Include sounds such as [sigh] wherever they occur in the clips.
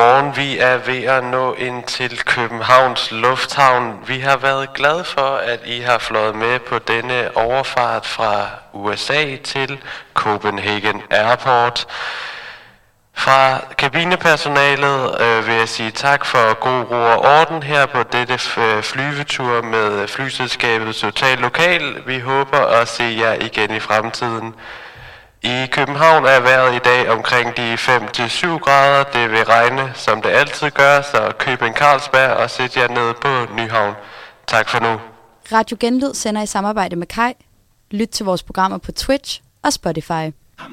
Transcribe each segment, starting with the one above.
Godmorgen, vi er ved at nå ind til Københavns Lufthavn. Vi har været glade for, at I har fløjet med på denne overfart fra USA til Copenhagen Airport. Fra kabinepersonalet øh, vil jeg sige tak for god ro og orden her på dette øh, flyvetur med flyselskabet Total Lokal. Vi håber at se jer igen i fremtiden. I København er vejret i dag omkring de 5-7 grader. Det vil regne, som det altid gør, så køb en Carlsberg og sæt jer ned på Nyhavn. Tak for nu. Radio Genlyd sender i samarbejde med Kai. Lyt til vores programmer på Twitch og Spotify.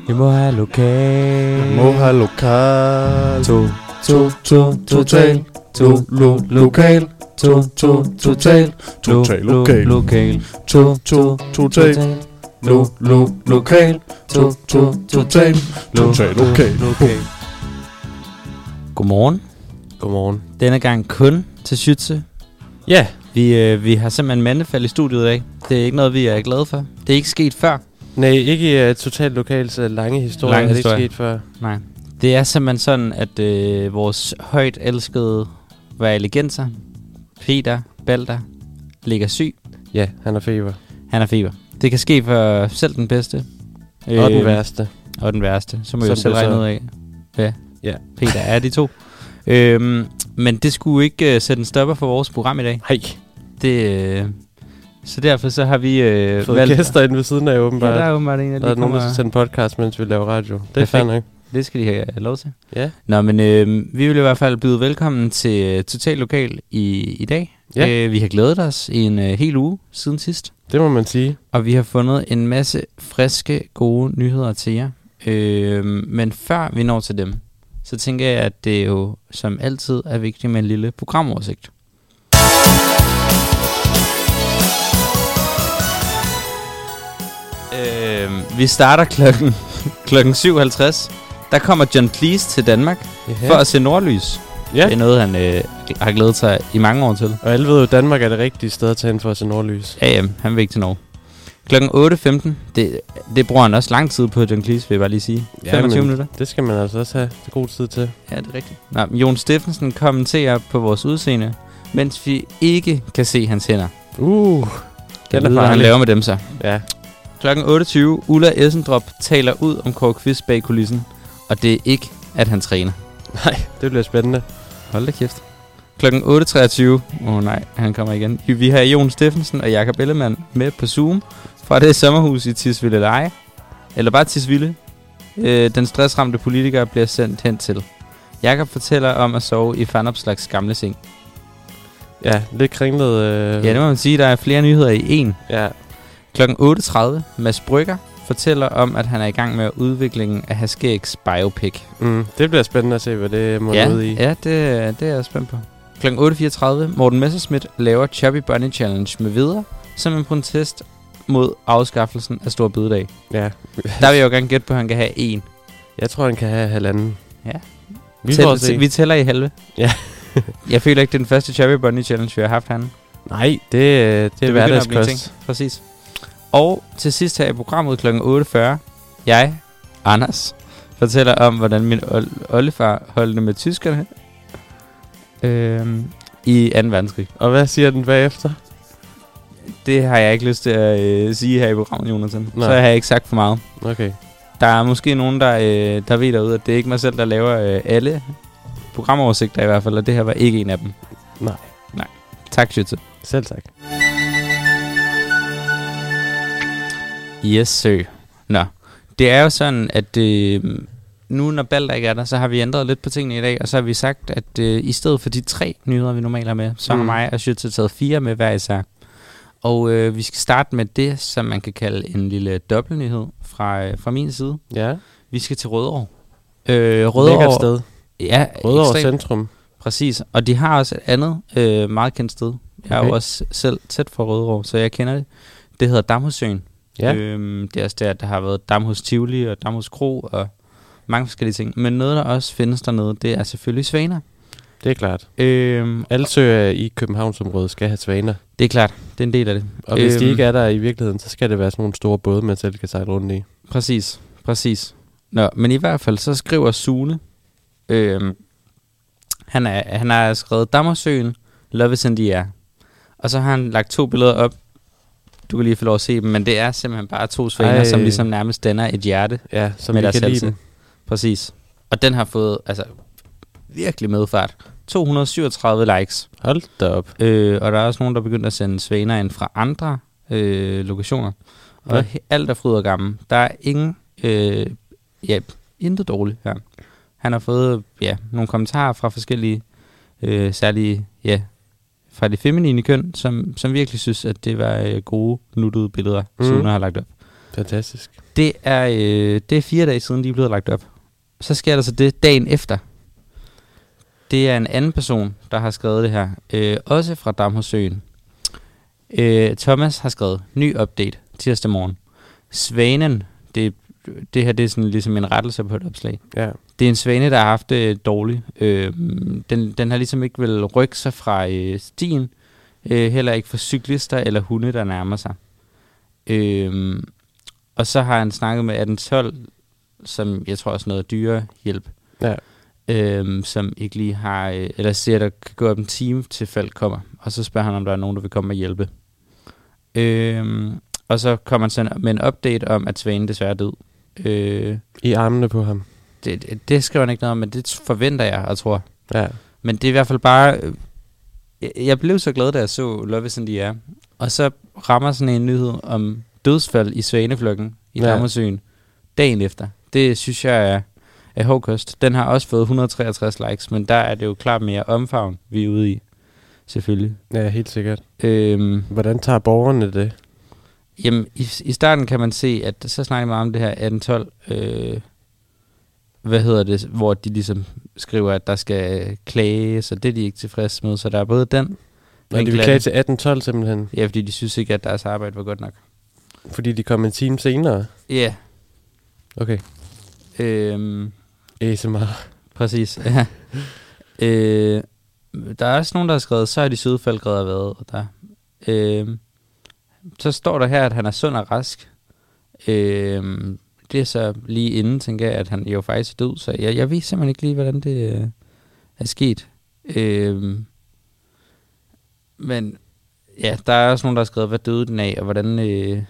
Vi må have lokal. Må have lokal. To, to, to, total. To, lo, lokal. To, to, total. Total Lo, lo, lokal. lokal. To, to, Total. Lo, lo, lokal. To, to, total. Lo, Total lo, lokal. lokal. Godmorgen. Godmorgen. Denne gang kun til Schütze. Ja, Vi, øh, vi har simpelthen mandefald i studiet i dag. Det er ikke noget, vi er glade for. Det er ikke sket før. nej, ikke uh, totalt lokalt uh, lange historie. Lange er det historie. ikke sket før? Nej. Det er simpelthen sådan, at øh, vores højt elskede Valigenser, Peter Balder, ligger syg. Ja, han har feber. Han har feber. Det kan ske for selv den bedste. Øh, og den værste. Og den værste. Så må jeg selv regne ud af. Ja. Ja. Peter er de to. [laughs] øhm, men det skulle ikke uh, sætte en stopper for vores program i dag. Hej. Det, øh, så derfor så har vi øh, Fået gæster inde ved siden af Ja, åbenbart. der er åbenbart en af der er nogen, der skal sende podcast, mens vi laver radio. Det er Perfekt. fair nok. Det skal de have lov til. Ja. Nå, men øh, vi vil i hvert fald byde velkommen til øh, Total Lokal i, i dag. Ja. Øh, vi har glædet os i en øh, hel uge siden sidst. Det må man sige. Og vi har fundet en masse friske, gode nyheder til jer. Øh, men før vi når til dem, så tænker jeg, at det jo som altid er vigtigt med en lille programoversigt. Øh, vi starter klokken, [laughs] klokken 7.50. Der kommer John Cleese til Danmark Ja. for at se Nordlys. Ja. Det er noget, han øh, har glædet sig i mange år til. Og alle ved jo, at Danmark er det rigtige sted at tage ind for at se nordlys. Ja, jamen, han vil ikke til Norge. Klokken 8.15, det, det bruger han også lang tid på, John Cleese, vil jeg bare lige sige. 25 minutter. Det skal man altså også have til god tid til. Ja, det er rigtigt. Nå, Jon Steffensen kommenterer på vores udseende, mens vi ikke kan se hans hænder. Uh, den er hvad han laver med dem så. Ja. Klokken 28, Ulla Essendrop taler ud om Kåre Kvist bag kulissen, og det er ikke, at han træner. Nej, det bliver spændende. Hold da kæft. Klokken 8.23, åh oh, nej, han kommer igen. Vi har Jon Steffensen og Jakob Ellemann med på Zoom fra det sommerhus i Tisvilde Leje. Eller bare Tisvilde. Øh, den stressramte politiker bliver sendt hen til. Jakob fortæller om at sove i Fanopslags gamle seng. Ja, lidt kringlet. Øh, Ja, det må man sige, der er flere nyheder i en. ja. Klokken 8.30, Mads Brygger fortæller om, at han er i gang med udviklingen af Haskægs biopic. Mm, det bliver spændende at se, hvad det må ja, ud i. Ja, det, det er jeg spændt på. Klokken 8.34, Morten Messerschmidt laver Chubby Bunny Challenge med videre, som en protest mod afskaffelsen af Stor Bededag. ja. [laughs] Der vil jeg jo gerne gætte på, at han kan have en. Jeg tror, han kan have halvanden. Ja. Vi Tæl- se. vi tæller i halve. Ja. [laughs] jeg føler ikke, det er den første Chubby Bunny Challenge, vi har haft han. Nej, det, øh, det er hverdagskost. Præcis. Og til sidst her i programmet kl. 8.40, jeg, Anders, fortæller om, hvordan min ol- oldefar holdt det med tyskerne øhm, i 2. verdenskrig. Og hvad siger den bagefter? Det har jeg ikke lyst til at øh, sige her i programmet, Jonathan. Nej. Så har jeg ikke sagt for meget. Okay. Der er måske nogen, der, øh, der ved derude, at det er ikke mig selv, der laver øh, alle programoversigter i hvert fald, og det her var ikke en af dem. Nej. Nej. Tak, Schütze. Selv tak. Yes, sir. Nå, det er jo sådan, at øh, nu når Balder ikke er der, så har vi ændret lidt på tingene i dag, og så har vi sagt, at øh, i stedet for de tre nyheder, vi normalt har med, så har Mm. mig og Schütze taget fire med hver især. Og øh, vi skal starte med det, som man kan kalde en lille dobbeltnyhed fra, øh, fra min side. Ja. Vi skal til Rødovre. Øh, Lækkert Rødovre, sted. Ja, Rødovre ekstremt. Centrum. Præcis, og de har også et andet øh, meget kendt sted. Jeg er jo Okay. også selv tæt fra Rødovre, så jeg kender det. Det hedder Damhussøen. Ja. Øhm, det er også der, der har været Damhus Tivoli og Damhus Kro og mange forskellige ting. Men noget, der også findes dernede, det er selvfølgelig svaner. Det er klart. Øhm, Alle søer i Københavnsområdet skal have svaner. det er klart, det er en del af det. Og hvis de Øhm. ikke er der i virkeligheden, så skal det være sådan nogle store både, man selv kan sejle rundt i. Præcis, præcis. Nå, men i hvert fald, så skriver Sune, øhm, Han, er, han har skrevet Dammersøen, Love is in the air. Og så har han lagt to billeder op. Du kan lige få lov at se dem, men det er simpelthen bare to svaner, Ej. som ligesom nærmest danner et hjerte Ja, som med deres halse. Præcis. Og den har fået altså virkelig medfart. 237 likes. Hold da op. Øh, og der er også nogen, der begynder at sende svaner ind fra andre øh, lokationer. Og Ja. alt er fryd og gammel. Der er ingen, øh, ja, intet dårligt her. Han har fået ja, nogle kommentarer fra forskellige, øh, særlige, ja, fra det feminine køn, som, som virkelig synes, at det var øh, gode, nuttede billeder, mm. som Mhm. hun har lagt op. Fantastisk. Det er, øh, det er fire dage siden, de er blevet lagt op. Så sker der så det dagen efter. Det er en anden person, der har skrevet det her. Øh, også fra Damhusøen. Øh, Thomas har skrevet ny update tirsdag morgen. Svanen, det, det her det er sådan ligesom en rettelse på et opslag. Ja. Det er en svane, der har haft det dårligt. Øh, den, den har ligesom ikke vil rykke sig fra øh, stien. Øh, heller ikke for cyklister eller hunde, der nærmer sig. Øh, og så har han snakket med 1812, som jeg tror også noget dyrehjælp, Ja. øh, som ikke lige har, øh, eller siger, der kan gå op en time til Falk kommer. Og så spørger han, om der er nogen, der vil komme og hjælpe. Øh, og så kommer han så med en update om, at Svanen desværre er død. Øh, I armene på ham. det, det, skriver han ikke noget om, men det forventer jeg og tror. Ja. Men det er i hvert fald bare... øh, Jeg, jeg blev så glad, da jeg så Love is in the Air. Og så rammer sådan en nyhed om dødsfald i Svaneflokken i Ja. Dammersøen dagen efter. Det synes jeg er, er hård kost. Den har også fået 163 likes, men der er det jo klart mere omfavn, vi er ude i. Selvfølgelig. Ja, helt sikkert. Øhm, Hvordan tager borgerne det? Jamen, i, i starten kan man se, at så snakker man om det her 1812, øh, hvad hedder det, hvor de ligesom skriver, at der skal klages, og det er de ikke tilfredse med. Så der er både den, Når de vil klage til 1812 simpelthen, ja, fordi de synes ikke, at deres arbejde var godt nok. fordi de kom en time senere. Ja, yeah, Okay. øhm, ASMR. præcis. [laughs] Ja. øh, der er også nogen, der har skrevet, så er de søde faldgræder været og der. Øh, så står der her, at han er sund og rask. Øh, det er så lige inden, tænker jeg, at han jo faktisk er død, så jeg, jeg ved simpelthen ikke lige, hvordan det øh, er sket. Øh, men ja, der er også nogen, der har skrevet, hvad døde den af, og hvordan, øh,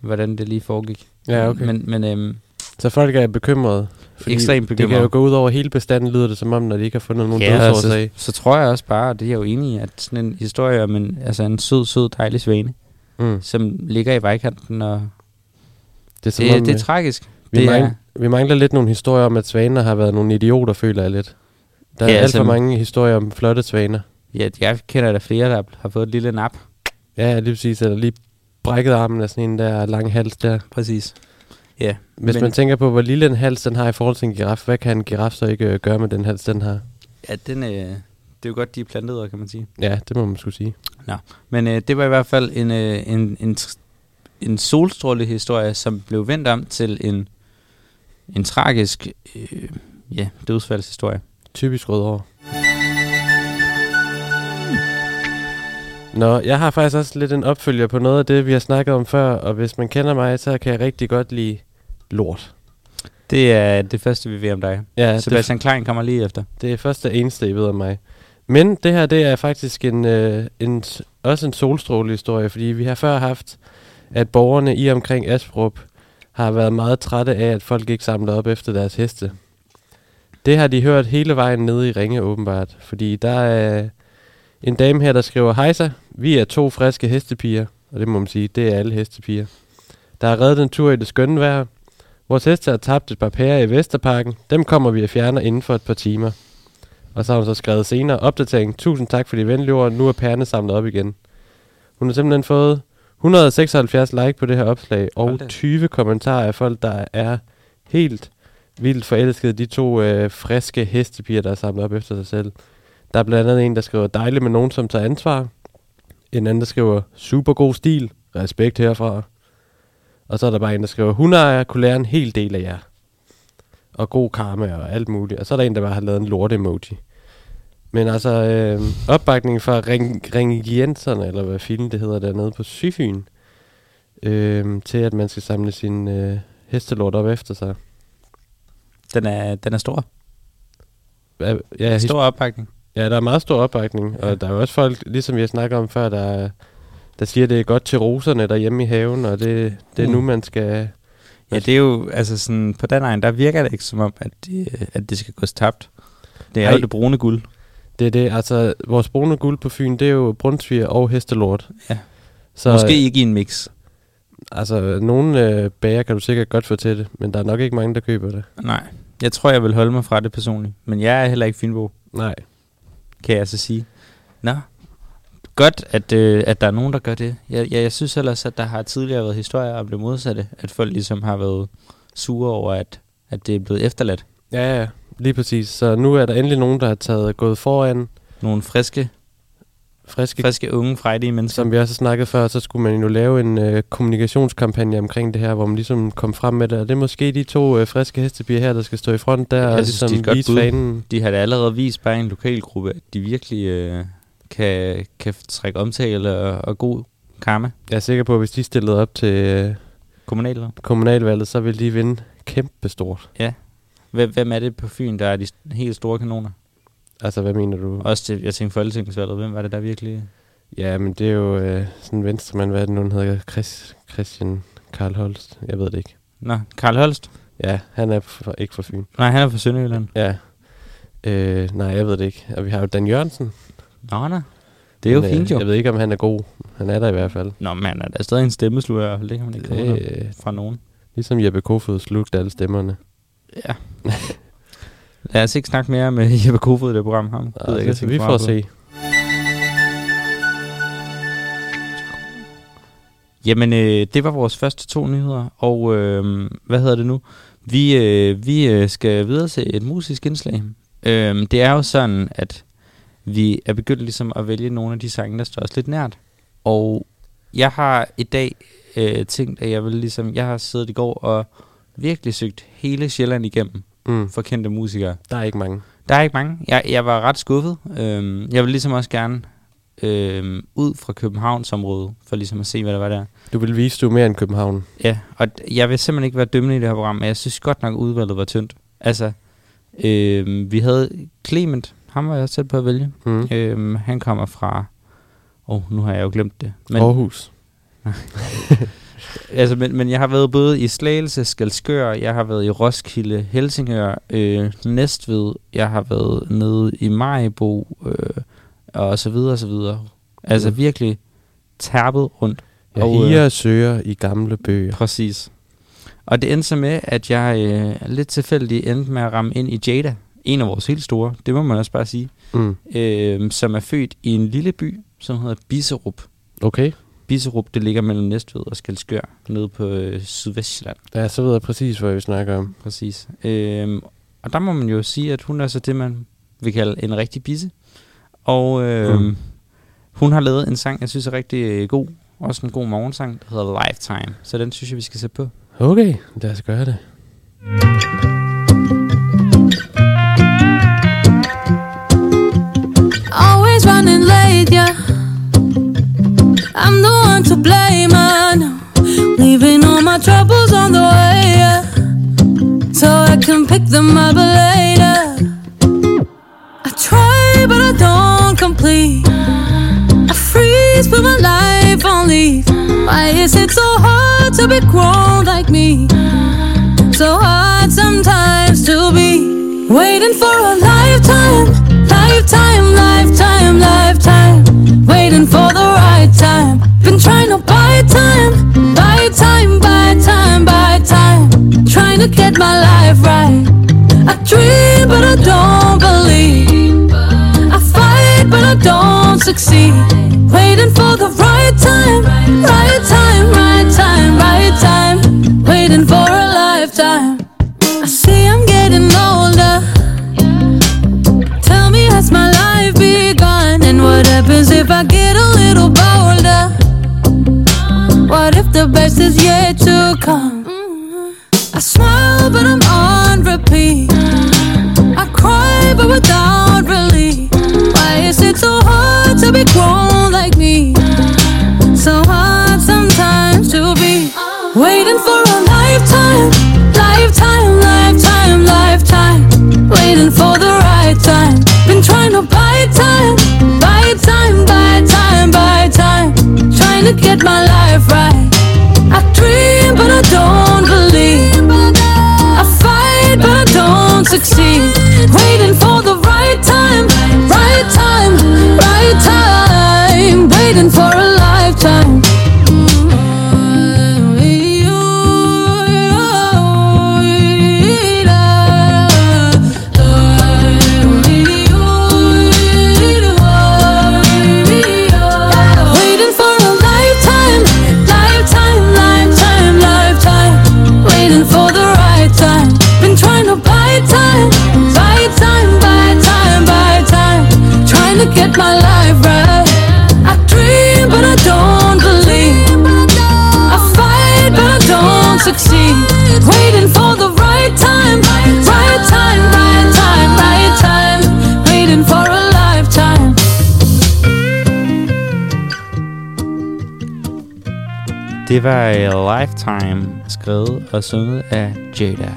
hvordan det lige foregik. Ja, okay. Men, men øh, Så folk er bekymrede. Ekstremt Det kan bekymrede. jo gå ud over hele bestanden, lyder det som om, når de ikke har fundet nogen Ja, altså, dødsårsag. så, så tror jeg også bare, og det er jeg jo enig i, at sådan en historie om en, altså en sød, sød, dejlig svane, Mm. som ligger i vejkanten, og Det er det, om, det er øh, tragisk. vi, det mangler, vi mangler lidt nogle historier om, at svaner har været nogle idioter, føler jeg lidt. Der er Ja, alt altså- for mange historier om flotte svaner. ja, jeg kender der flere, der har fået et lille nap. Ja, lige præcis. Eller lige brækket armen af sådan en der lang hals der. Præcis. Ja, Hvis Men- man tænker på, hvor lille en hals den har i forhold til en giraf, hvad kan en giraf så ikke øh, gøre med den hals, den har? ja den, øh, det er jo godt, de er plantet, kan man sige. Ja, det må man skulle sige. Men øh, det var i hvert fald en, øh, en, en, en solstrålehistorie, som blev vendt om til en, en tragisk øh, ja, dødsfaldshistorie. Typisk rødovre. Nå, jeg har faktisk også lidt en opfølger på noget af det, vi har snakket om før, og hvis man kender mig, så kan jeg rigtig godt lide lort. Det er det første, vi ved om dig. Ja, Ja, det, Sebastian Klein kommer lige efter. det er første og eneste, I ved om mig. Men det her, det er faktisk en, øh, en, også en solstrålehistorie, fordi vi har før haft, at borgerne i omkring Asperup har været meget trætte af, at folk ikke samler op efter deres heste. Det har de hørt hele vejen nede i Ringe åbenbart, fordi der er en dame her, der skriver, Hejsa, vi er to friske hestepiger, og det må man sige, det er alle hestepiger. Der har reddet en tur i det skønne vejr. Vores heste har tabt et par pærer i Vesterparken. Dem kommer vi at fjerne inden for et par timer. Og så har hun så skrevet senere, opdatering, tusind tak for de venlige ord, nu er pærene samlet op igen. Hun har simpelthen fået 176 like på det her opslag, og da. 20 kommentarer af folk, der er helt vildt forelskede de to øh, friske hestepiger, der er samlet op efter sig selv. Der er blandt andet en, der skriver, dejligt med nogen, som tager ansvar. En anden, der skriver, super god stil, respekt herfra. Og så er der bare en, der skriver, hundeejer kunne lære en hel del af jer. Og god karma og alt muligt. Og så er der en, der bare har lavet en lort-emoji. Men altså, øh, opbakningen fra Ring, Ringienserne, eller hvad filen det hedder dernede på Syfyn, øh, til at man skal samle sin øh, hestelort op efter sig. Den er, den er stor. ja, ja, Stor opbakning. ja, der er meget stor opbakning, Ja. og der er jo også folk, ligesom vi har snakket om før, der, der siger, det er godt til roserne derhjemme i haven, og det, det er Mm. nu, man skal... Ja, det er jo, altså sådan, på den egen, der virker det ikke som om, at det, at det skal gå tabt. Det er jo det brune guld. Det er det, altså, vores brune guld på Fyn, det er jo brunsviger og hestelort. Ja. Så, Måske ikke i en mix. Altså, nogle øh, bager kan du sikkert godt få til det, men der er nok ikke mange, der køber det. Nej. Jeg tror, jeg vil holde mig fra det personligt. Men jeg er heller ikke Fynbo, Nej. kan jeg så sige. Nå. Godt, at, øh, at der er nogen, der gør det. Jeg, jeg, jeg synes ellers, at der har tidligere været historier om det modsatte. At folk ligesom har været sure over, at, at det er blevet efterladt. Ja, ja, lige præcis. Så nu er der endelig nogen, der har taget gået foran Nogle friske, friske friske unge, frejdige mennesker. Som vi også har snakket før, så skulle man jo lave en øh, kommunikationskampagne omkring det her, hvor man ligesom kom frem med det. Og det er måske de to øh, friske hestebier her, der skal stå i front der Jeg og synes, ligesom de er vise fanen. De har da allerede vist bare en lokalgruppe, at de virkelig øh, kan, kan trække omtale og, og god karma. Jeg er sikker på, at hvis de stillede op til øh, kommunalvalget, så vil de vinde kæmpe stort. Hvem, hvem er det på Fyn, der er de helt store kanoner? Altså, hvad mener du? Også til, jeg tænkte folketingsvalget. Hvem var det, der virkelig... Ja, men det er jo øh, sådan en venstremand, hvad er det nu, han hedder? Chris, Christian Karl Holst. Jeg ved det ikke. Nå, Karl Holst? Ja, han er for, ikke fra Fyn. Nej, han er fra Sønderjylland. Ja. Øh, nej, jeg ved det ikke. Og vi har jo Dan Jørgensen. Nå, nå. Det er jo Men, øh, fint jo. Jeg ved ikke, om han er god. Han er der i hvert fald. Nå, men han er da stadig en stemmesluger, i hvert fald. Det kan man ikke Det, øh, fra nogen. ligesom Jeppe Kofod slugte alle stemmerne. Ja. [laughs] Lad os ikke snakke mere med [laughs] Jeppe Kofod i det program. Ham. gider jeg ikke at vi får meget se. Jamen, øh, det var vores første to nyheder, og øh, hvad hedder det nu? Vi, øh, vi øh, skal videre til et musisk indslag. Øh, det er jo sådan, at vi er begyndt ligesom at vælge nogle af de sange, der står os lidt nært. Og jeg har i dag øh, tænkt, at jeg vil ligesom, jeg har siddet i går og virkelig søgt hele Sjælland igennem Mm. for kendte musikere. Der er ikke mange. Der er ikke mange. Jeg, jeg var ret skuffet. Øhm, jeg vil ligesom også gerne øhm, ud fra Københavnsområdet, for ligesom at se, hvad der var der. Du vil vise, du er mere end København. Ja, og jeg vil simpelthen ikke være dømmende i det her program, men jeg synes godt nok, udvalget var tyndt. Altså, øhm, vi havde Clement, ham var jeg tæt på at vælge. Mm. Øhm, han kommer fra... Åh, oh, nu har jeg jo glemt det. Men. Aarhus. [laughs] Altså, men, men jeg har været både i Slagelse, Skalskør, jeg har været i Roskilde, Helsingør, øh, Næstved, jeg har været nede i Majbo, øh, og så videre, og så videre. Altså Mm. virkelig tærpet rundt. Jeg Og, øh, higer og søger i gamle bøger. Præcis. Og det endte så med, at jeg øh, lidt tilfældigt endte med at ramme ind i Jada, en af vores helt store, det må man også bare sige, Mm. øh, som er født i en lille by, som hedder Biserup. Okay. Biserup, det ligger mellem Næstved og Skalskør, nede på øh, Sydvestjylland. Ja, så ved jeg præcis, hvad vi snakker om. Præcis. Øhm, og der må man jo sige, at hun er så det, man vil kalde en rigtig bisse. Og øhm, Mm. hun har lavet en sang, jeg synes er rigtig øh, god. Også en god morgensang, der hedder Lifetime. Så den synes jeg, vi skal sætte på. Okay, lad os gøre det. Always troubles on the way, yeah. So I can pick them up later. I try, but I don't complete. I freeze, put my life on leave. Why is it so hard to be grown like me? So hard sometimes to be waiting for a lifetime, lifetime, lifetime, lifetime. Waiting for the right time. Been trying to get my life right. I dream, but I don't believe. I fight, but I don't succeed. Waiting for the right time, right time, right time, right time. Waiting for a lifetime. I see I'm getting older. Tell me, has my life begun? And what happens if I get a little bolder? What if the best is yet to come? I smile, but I'm on repeat. I cry, but without relief. Why is it so hard to be like me? So hard sometimes to be waiting for a lifetime, lifetime, lifetime, lifetime. Waiting for the right time. Been trying to buy time, buy time, buy time, buy time. Trying to get my life. succeed. We Det var A Lifetime, skrevet og sunget af Jada.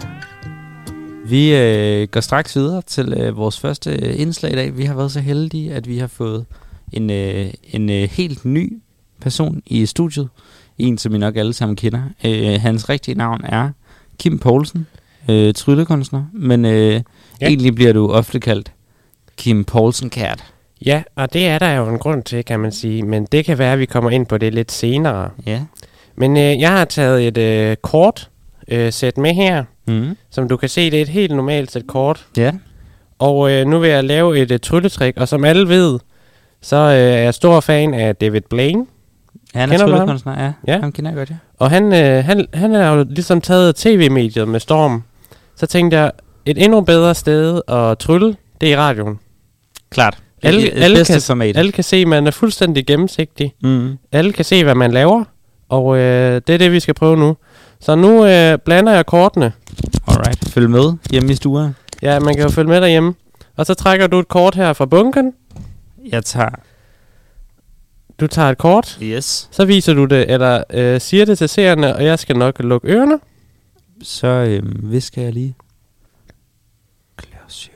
Vi øh, går straks videre til øh, vores første øh, indslag i dag. Vi har været så heldige, at vi har fået en, øh, en øh, helt ny person i studiet. En, som I nok alle sammen kender. Øh, hans rigtige navn er Kim Poulsen, øh, tryllekunstner. Men øh, ja. egentlig bliver du ofte kaldt Kim Poulsen Kært. Ja, og det er der jo en grund til, kan man sige. Men det kan være, at vi kommer ind på det lidt senere. Ja. Men øh, jeg har taget et øh, kort øh, sæt med her. Mm. Som du kan se, det er et helt normalt sæt kort. Ja. Og øh, nu vil jeg lave et øh, trylletrik. Og som alle ved, så øh, er jeg stor fan af David Blaine. Han er tryllekunstner, ja. Ja. Ham kender jeg godt, ja. Og han, øh, han, han er jo ligesom taget tv-mediet med storm. Så tænkte jeg, et endnu bedre sted at trylle, det er i radioen. Klart. Alle, alle, kan, format. alle kan se, at man er fuldstændig gennemsigtig. Mm. Alle kan se, hvad man laver. Og øh, det er det, vi skal prøve nu. Så nu øh, blander jeg kortene. Alright. Følg med hjemme i stuen. Ja, man kan jo følge med derhjemme. Og så trækker du et kort her fra bunken. Jeg tager... Du tager et kort. Yes. Så viser du det, eller øh, siger det til seerne, og jeg skal nok lukke ørerne. Så øhm, visker jeg lige. Klør syv.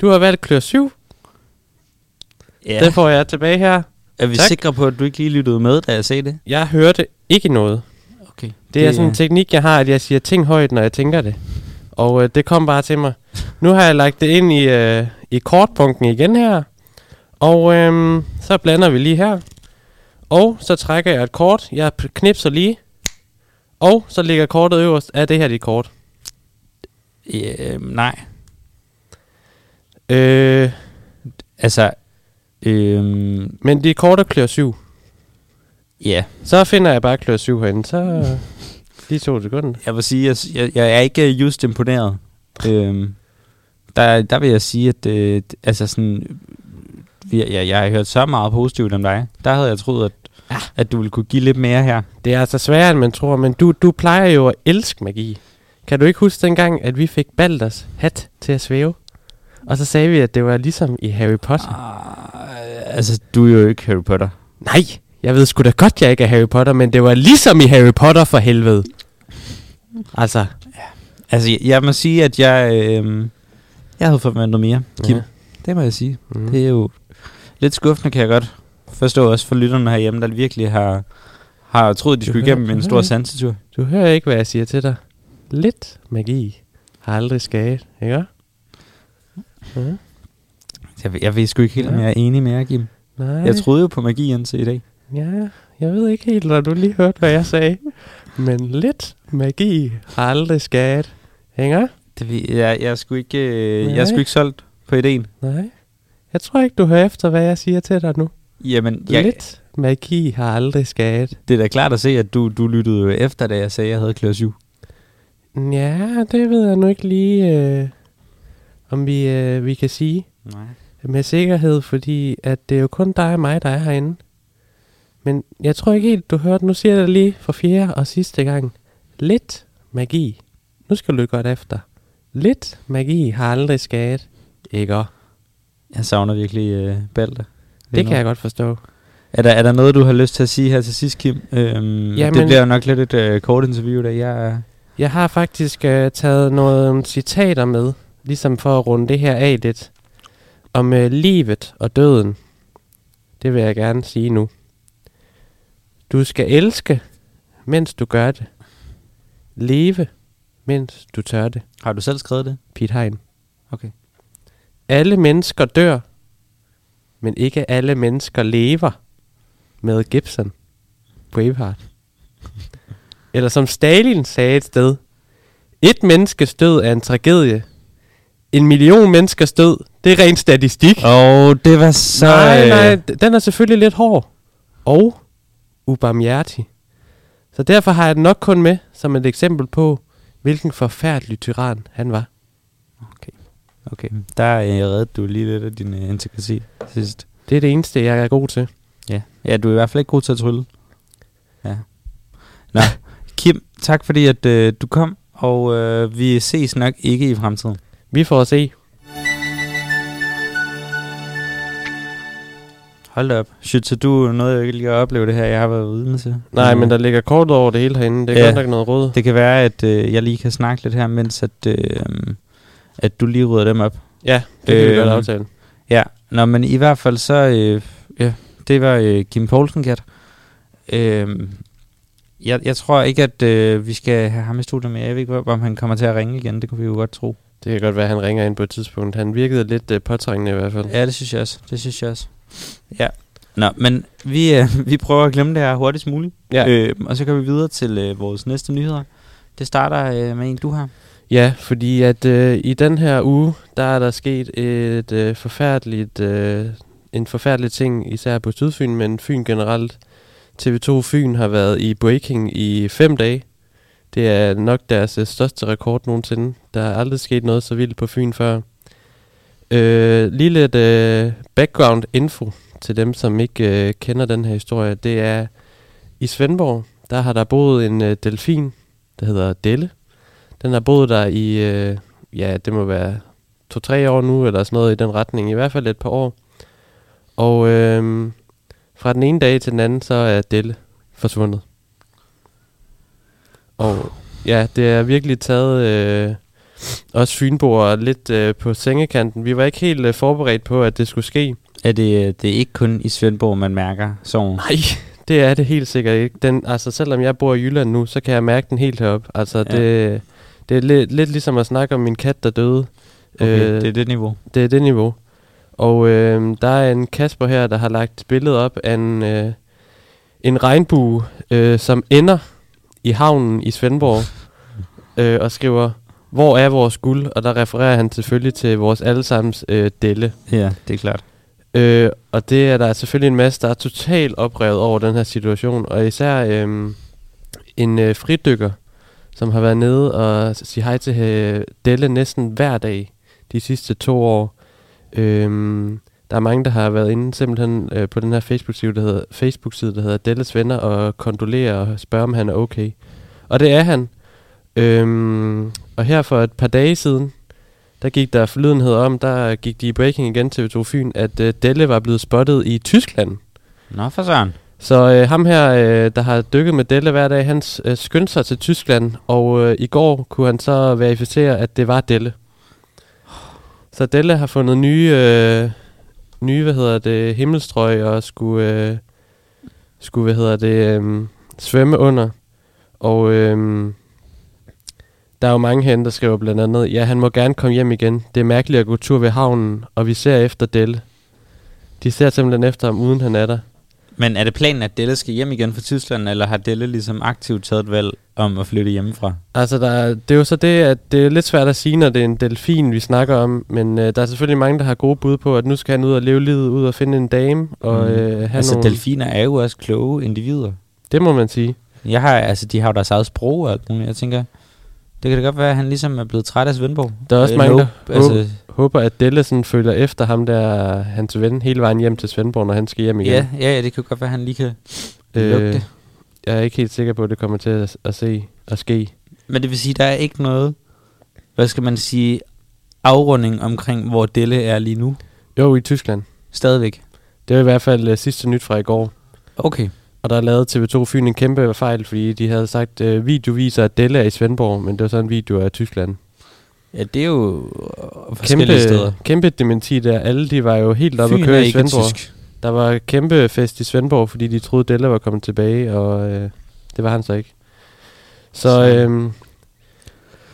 Du har valgt klør 7. Ja. Det får jeg tilbage her. Er vi tak. sikre på, at du ikke lige lyttede med, da jeg sagde det? Jeg hørte ikke noget. Okay. Det er sådan en teknik, jeg har, at jeg siger ting højt, når jeg tænker det. Og øh, det kom bare til mig. Nu har jeg lagt det ind i, øh, i kortpunkten igen her. Og øh, så blander vi lige her. Og så trækker jeg et kort. Jeg knipser lige. Og så ligger kortet øverst. Er det her dit kort? Øh, nej. Øh, Altså... Øhm, men dit kort er klør 7. ja. Så finder jeg bare klør 7 herinde. Så [laughs] lige to sekunder. Jeg vil sige, jeg, jeg, jeg er ikke just imponeret. øhm, der, der vil jeg sige, at øh, altså sådan, vi, jeg, jeg har hørt så meget positivt om dig. Der havde jeg troet, at, ja. at du ville kunne give lidt mere her. Det er altså sværere, end man tror, men du, du plejer jo at elske magi. Kan du ikke huske dengang, at vi fik Balders hat til at svæve? Og så sagde vi, at det var ligesom i Harry Potter. Uh, altså, du er jo ikke Harry Potter. Nej, jeg ved sgu da godt, jeg ikke er Harry Potter, men det var ligesom i Harry Potter for helvede. Altså, Altså, jeg, jeg må sige, at jeg, øh, jeg havde forventet mere, Kim. Ja. Det må jeg sige. mm. Mm. Det er jo lidt skuffende, kan jeg godt forstå også for lytterne herhjemme, der virkelig har, har troet, de Du skulle hører- igennem en stor sansetur. du hører ikke, hvad jeg siger til dig. Lidt magi har aldrig skadet, ikke? Ja. Jeg, jeg ved sgu ikke helt, om Ja. jeg er enig med jer, Kim. Nej, Jeg troede jo på magien til i dag. ja, jeg ved ikke helt, når du lige hørte, hvad jeg sagde. Men lidt magi har aldrig skadet, ikke? Det jeg, jeg, er sgu ikke, øh, jeg er sgu ikke solgt på ideen. Nej. Jeg tror ikke, du hører efter, hvad jeg siger til dig nu. Jamen, Ja. jeg, Lidt magi har aldrig skadet. det er da klart at se, at du, du lyttede jo efter, da jeg sagde, at jeg havde klør 7. Ja, det ved jeg nu ikke lige, øh, om vi, øh, vi kan sige Nej. Med sikkerhed, fordi at det er jo kun dig og mig, der er herinde. Men jeg tror ikke helt, du hørte, nu siger jeg det lige for fjerde og sidste gang. Lidt magi. Nu skal du godt efter. Lidt magi har aldrig skadet. Ikke? Jeg savner virkelig øh, Balder. Det kan jeg godt forstå. Er der, er der noget, du har lyst til at sige her til sidst, Kim? Øhm, Jamen- det bliver jo nok lidt et øh, kort interview, da jeg er... Jeg har faktisk øh, taget nogle citater med, ligesom for at runde det her af lidt, om øh, livet og døden. Det vil jeg gerne sige nu. Du skal elske, mens du gør det. Leve, mens du tør det. Har du selv skrevet det? Pete Hein. Okay. Alle mennesker dør, men ikke alle mennesker lever. Med Gibson. Braveheart. Eller som Stalin sagde et sted. Et menneskes død er en tragedie. En million menneskers død, det er ren statistik. Åh, oh, det var så... nej, nej, den er selvfølgelig lidt hård. Og ubarmhjertig. Så derfor har jeg den nok kun med som et eksempel på, hvilken forfærdelig tyran han var. Okay, der øh, reddede du lige lidt af din øh, integritet sidst. Det er det eneste, jeg er god til. Ja. ja, du er i hvert fald ikke god til at trylle. Ja. Nå, [laughs] Kim, tak fordi at øh, du kom, og øh, vi ses nok ikke i fremtiden. Vi får at se. Hold da op. Shit, så du nåede jo ikke lige at opleve det her, jeg har været vidne til. Nej, Øh, men der ligger kort over det hele herinde. Det er Ja. godt nok noget råd. Det kan være, at øh, jeg lige kan snakke lidt her, mens at, øh, at du lige rydder dem op. Ja, det kan vi Øhm, godt aftale. Ja, nå, men i hvert fald så, øh, ja, det var øh, Kim Poulsen, kat. Øh, jeg, jeg tror ikke, at øh, vi skal have ham i studiet mere. Jeg ved ikke, om han kommer til at ringe igen. Det kunne vi jo godt tro. Det kan godt være, at han ringer ind på et tidspunkt. Han virkede lidt uh, påtrængende i hvert fald. Ja, det synes jeg også. Det synes jeg også. Ja. Nå, men vi, øh, [laughs] vi prøver at glemme det her hurtigst muligt. Ja. Øh, og så går vi videre til øh, vores næste nyheder. Det starter øh, med en, du har. Ja, fordi at øh, i den her uge, der er der sket et øh, forfærdeligt, øh, en forfærdelig ting, især på Sydfyn, men Fyn generelt. TV2 Fyn har været i breaking i fem dage. Det er nok deres øh, største rekord nogensinde. Der er aldrig sket noget så vildt på Fyn før. Øh, lige lidt øh, background info til dem, som ikke øh, kender den her historie. Det er i Svendborg, der har der boet en øh, delfin, der hedder Delle. Den har boet der i, øh, ja, det må være to-tre år nu, eller sådan noget i den retning. I hvert fald et par år. Og øh, fra den ene dag til den anden, så er Delle forsvundet. Og ja, det er virkelig taget øh, os fynboer lidt øh, på sengekanten. Vi var ikke helt øh, forberedt på, at det skulle ske. Er det, øh, det er ikke kun i Svendborg, man mærker sorgen? Nej, det er det helt sikkert ikke. Den, altså, selvom jeg bor i Jylland nu, så kan jeg mærke den helt heroppe. Altså, Ja. det, det er lidt, lidt ligesom at snakke om min kat, der døde. Okay, Øh, det er det niveau. Det er det niveau. Og øh, der er en Kasper her, der har lagt et billede op af en, øh, en regnbue, øh, som ender i havnen i Svendborg, øh, og skriver, hvor er vores guld? Og der refererer han selvfølgelig til vores allesammens øh, Delle. Ja, det er klart. Øh, og det er der selvfølgelig en masse, der er totalt oprevet over den her situation. Og især øh, en øh, fridykker, som har været nede og sige hej til øh, Delle næsten hver dag de sidste to år. Øhm, der er mange, der har været inde simpelthen øh, på den her Facebook-side, der hedder, Facebook-side, der hedder Delles Venner, og kondolerer og spørger, om han er okay. Og det er han. Øhm, og her for et par dage siden, der gik der forlydenhed om, der gik de i breaking igen til TV2 Fyn, at øh, Delle var blevet spottet i Tyskland. Nå, for søren. Så øh, ham her, øh, der har dykket med Delle hver dag, han øh, skyndte sig til Tyskland, og øh, i går kunne han så verificere, at det var Delle. Så Delle har fundet nye, øh, nye hvad hedder det, himmelstrøg og skulle, øh, skulle hvad hedder det, øh, svømme under. Og øh, der er jo mange herinde, der skriver blandt andet, ja, han må gerne komme hjem igen. Det er mærkeligt at gå tur ved havnen, og vi ser efter Delle. De ser simpelthen efter ham, uden han er der. Men er det planen, at Delle skal hjem igen fra Tyskland, eller har Delle ligesom aktivt taget et valg om at flytte hjemmefra? Altså, der, er- det er jo så det, at det er lidt svært at sige, når det er en delfin, vi snakker om. Men øh, der er selvfølgelig mange, der har gode bud på, at nu skal han ud og leve livet, ud og finde en dame. Og, Mm. øh, have Altså, nogle, delfiner er jo også kloge individer. Det må man sige. Jeg har, altså, de har jo deres eget sprog og alt muligt. Jeg tænker, det kan da godt være, at han ligesom er blevet træt af Svendborg. Der er også Øh, mange, der altså, håber, at Delle sådan følger efter ham der, hans ven, hele vejen hjem til Svendborg, når han skal hjem igen. ja, ja, ja, det kan godt være, at han lige kan lugte. øh, jeg er ikke helt sikker på, at det kommer til at, at se at ske. Men det vil sige, der er ikke noget, hvad skal man sige, afrunding omkring, hvor Delle er lige nu. Jo, i Tyskland. Stadigvæk. Det er i hvert fald uh, sidste nyt fra i går. Okay. Og der lavede TV2 Fyn en kæmpe fejl, fordi de havde sagt, uh, video viser, at Delle er i Svendborg, men det var så en video af Tyskland. Ja, det er jo øh, Kæmpe, steder. kæmpe dementi der. Alle de var jo helt oppe at køre i Svendborg. tysk. Der var kæmpe fest i Svendborg, fordi de troede, Delle var kommet tilbage, og øh, det var han så ikke. Så Så- øh,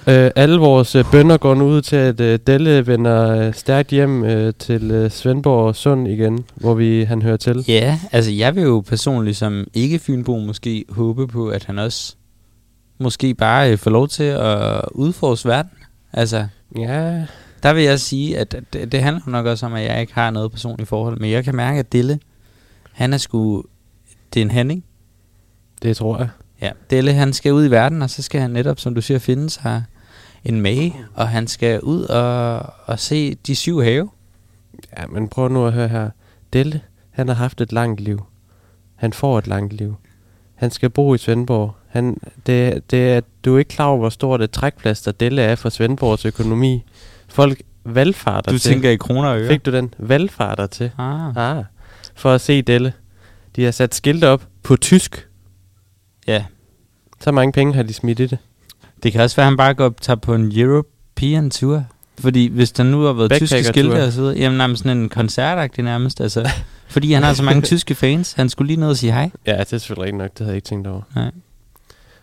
øh, alle vores øh, bønder går nu ud til, at øh, Delle vender øh, stærkt hjem øh, til øh, Svendborg Sund igen, hvor vi han hører til. Ja, altså jeg vil jo personligt som ikke Fynbo måske håbe på, at han også måske bare øh, får lov til at udforske verden. Altså, Ja, der vil jeg sige, at at det, det handler nok også om, at jeg ikke har noget personligt forhold. Men jeg kan mærke, at Dille, han er sgu... Det er en handling. det tror jeg. Ja, Delle, han skal ud i verden, og så skal han netop, som du siger, finde sig en mage, og han skal ud og, og se de syv have. Ja, men prøv nu at høre her. Delle, han har haft et langt liv. Han får et langt liv. Han skal bo i Svendborg. Han, det, det er, du er ikke klar over, hvor stort et trækplaster Delle er for Svendborgs økonomi. Folk valgfarter Du til. tænker i kroner og øre. Fik du den? Valgfarter til. Ah. Ah, for at se Delle. De har sat skilte op på tysk. Ja, Så mange penge har de smidt i det. Det kan også være, at han bare går tager på en European tour. Fordi hvis der nu har været tyske skilte og så videre, jamen nærmest sådan en koncertagtig nærmest, altså. [laughs] fordi han har så mange tyske fans, han skulle lige ned og sige hej. Ja, det er selvfølgelig nok. Det havde jeg ikke tænkt over. Nej.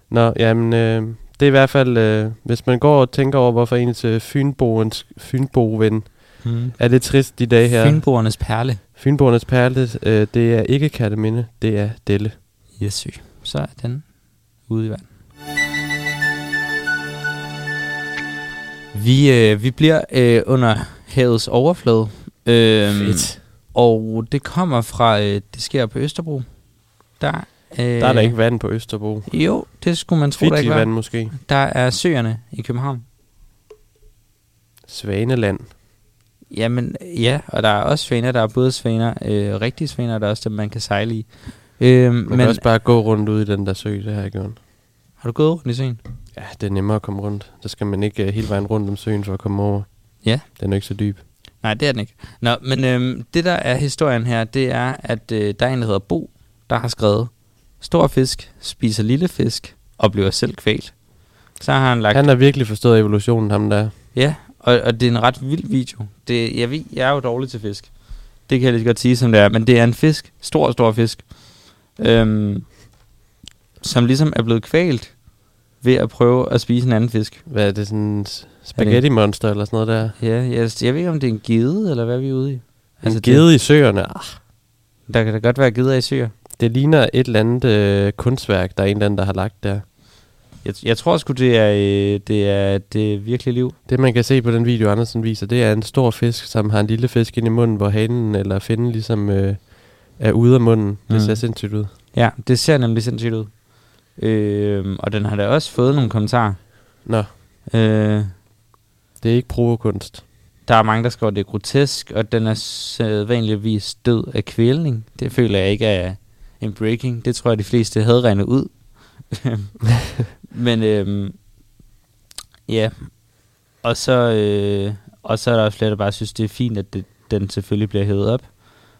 Nå, jamen, øh, det er i hvert fald, øh, hvis man går og tænker over, hvorfor ens øh, Fynboens, Fynbo-ven Hmm. er lidt trist de dage her. Fynboernes perle. Fynboernes perle, øh, det er ikke Katteminde, det er Delle. Yes, så er den ude i verden. Vi, øh, vi bliver øh, under havets overflade. Øhm, Og det kommer fra, øh, det sker på Østerbro. Der, øh, Der er der ikke vand på Østerbro. Jo, det skulle man tro, der ikke var. måske. Der er søerne i København. Svaneland. Jamen, ja, og der er også svaner. Der er både svaner, øh, rigtige svaner, der er også dem, man kan sejle i. Øhm, Man men kan også bare gå rundt ud i den der sø, det har jeg gjort. har du gået rundt i søen? Ja, det er nemmere at komme rundt. Så skal man ikke uh, hele vejen rundt om søen for at komme over. Ja. Den er ikke så dyb. Nej, det er den ikke. Nå, men øhm, det der er historien her, det er, at øh, der er en, der hedder Bo, der har skrevet, stor fisk spiser lille fisk og bliver selv kvalt. Så har han lagt... Han har virkelig forstået evolutionen, ham der. Ja, og, og det er en ret vild video. Det, jeg, ved, jeg er jo dårlig til fisk. Det kan jeg lige godt sige, som det er. Men det er en fisk, stor, stor fisk, øhm, som ligesom er blevet kvalt ved at prøve at spise en anden fisk. Hvad er det, sådan en spaghetti monster eller sådan noget der? Ja, jeg, jeg ved ikke, om det er en gede, eller hvad vi er ude i. Altså, gede i søerne. Ah, Det, der kan da godt være geder i søer. det ligner et eller andet øh, kunstværk, der er en eller anden, der har lagt der. Jeg, jeg tror sgu, det er, øh, det er det virkelige liv. Det man kan se på den video, Andersen viser, det er en stor fisk, som har en lille fisk ind i munden, hvor hanen eller finnen ligesom øh, er ude af munden. Det Mm. ser sindssygt ud. Ja, det ser nemlig sindssygt ud. Øh, og den har da også fået nogle kommentarer. Nå, Øh, det er ikke provokunst. der er mange, der skriver, at det er grotesk, og den er sædvanligvis død af kvælning. Det føler jeg ikke er en breaking. Det tror jeg, de fleste havde regnet ud. [laughs] Men øhm, ja, og så, øh, og så er der også flere, der bare synes, det er fint, at det, den selvfølgelig bliver hævet op,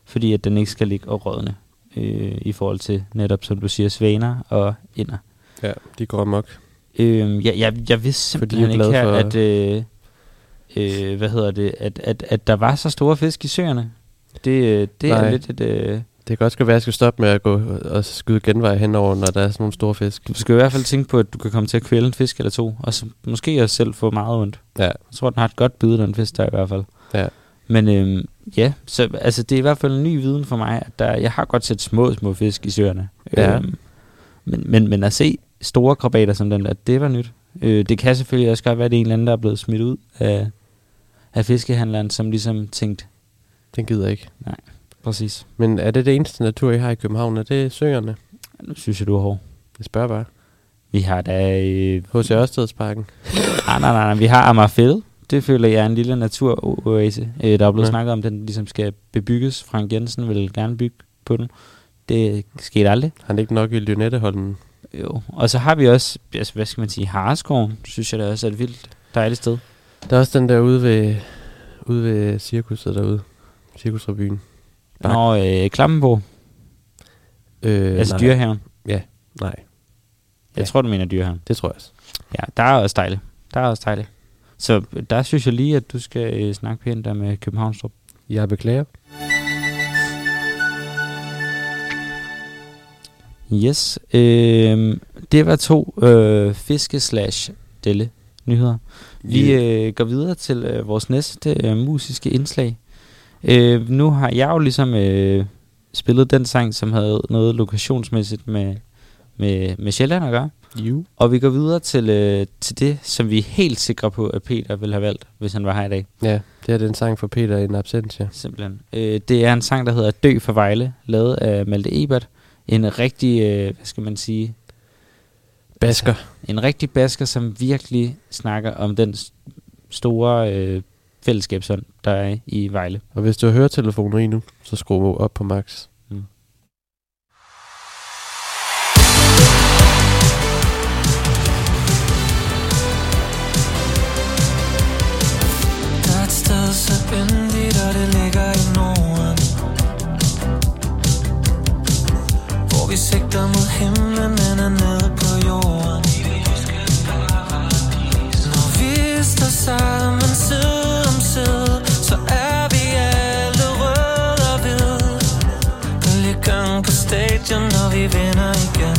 fordi at den ikke skal ligge og rådne øh, i forhold til netop, som du siger, svaner og inder. Ja, de går amok. Øh, jeg, jeg, jeg vidste Fordi simpelthen er ikke her, glad at, øh, øh, hvad hedder det, at, at, at der var så store fisk i søerne. Det, øh, det er Nej. lidt et... Øh, Det kan også godt være, at jeg skal stoppe med at gå og skyde genvej henover, når der er sådan nogle store fisk. du skal i hvert fald tænke på, at du kan komme til at kvæle en fisk eller to, og så måske også selv få meget ondt. Ja, Jeg tror, den har et godt bid, den fisk der i hvert fald. ja. Men øhm, ja, så altså, det er i hvert fald en ny viden for mig, at der, jeg har godt set små, små fisk i søerne. Ja. Øhm, men, men, men at se store krabater som den der, det var nyt. Øh, det kan selvfølgelig også godt være, at det er en eller anden, der er blevet smidt ud af, af fiskehandleren, som ligesom tænkte, Den gider ikke. præcis, Men er det det eneste natur, I har i København? Er det søerne? nu synes jeg, du er hård. Jeg spørger bare. Vi har da... Øh, H.C. Ørstedsparken. nej, nej, nej, nej, vi har Amagerfælled. Det føler jeg er en lille naturoase. Øh, der er blevet Ja. ja. snakket om, den ligesom skal bebygges. Frank Jensen vil gerne bygge på den. Det skete aldrig. Han ikke nok i Lynetteholden? Jo, og så har vi også, altså, hvad skal man sige, Hareskoven, synes jeg da også er et vildt dejligt sted. Der er også den der ude ved, ude ved cirkuset derude. Cirkusrevyen. Bak. Nå, øh, Klammenborg, Øh, altså nej. dyrehaven. Nej, Jeg Ja. tror, du mener dyrehaven. det tror jeg også. Ja, der er også dejligt. Der er også dejligt. Så der synes jeg lige, at du skal øh, snakke pænt der med Københavnstrup. Jeg beklager. Yes. Øh, det var to øh, fiske slash delle nyheder. Vi øh, går videre til øh, vores næste øh, musiske indslag. Øh, nu har jeg jo ligesom øh, spillet den sang, som havde noget lokationsmæssigt med, med, med Sjælland at gøre. Jo. Og vi går videre til, øh, til det, som vi er helt sikre på, at Peter ville have valgt, hvis han var her i dag. Ja, det er den sang for Peter i en absentia. Simpelthen. Øh, det er en sang, der hedder Dø for Vejle, lavet af Malte Ebert. En rigtig, øh, hvad skal man sige, Basker. en rigtig basker, som virkelig snakker om den store øh, fællesskabsånd, der er i Vejle. Og hvis du har høretelefoner i nu, så skru op på max. Stadion, når vi vinder igen.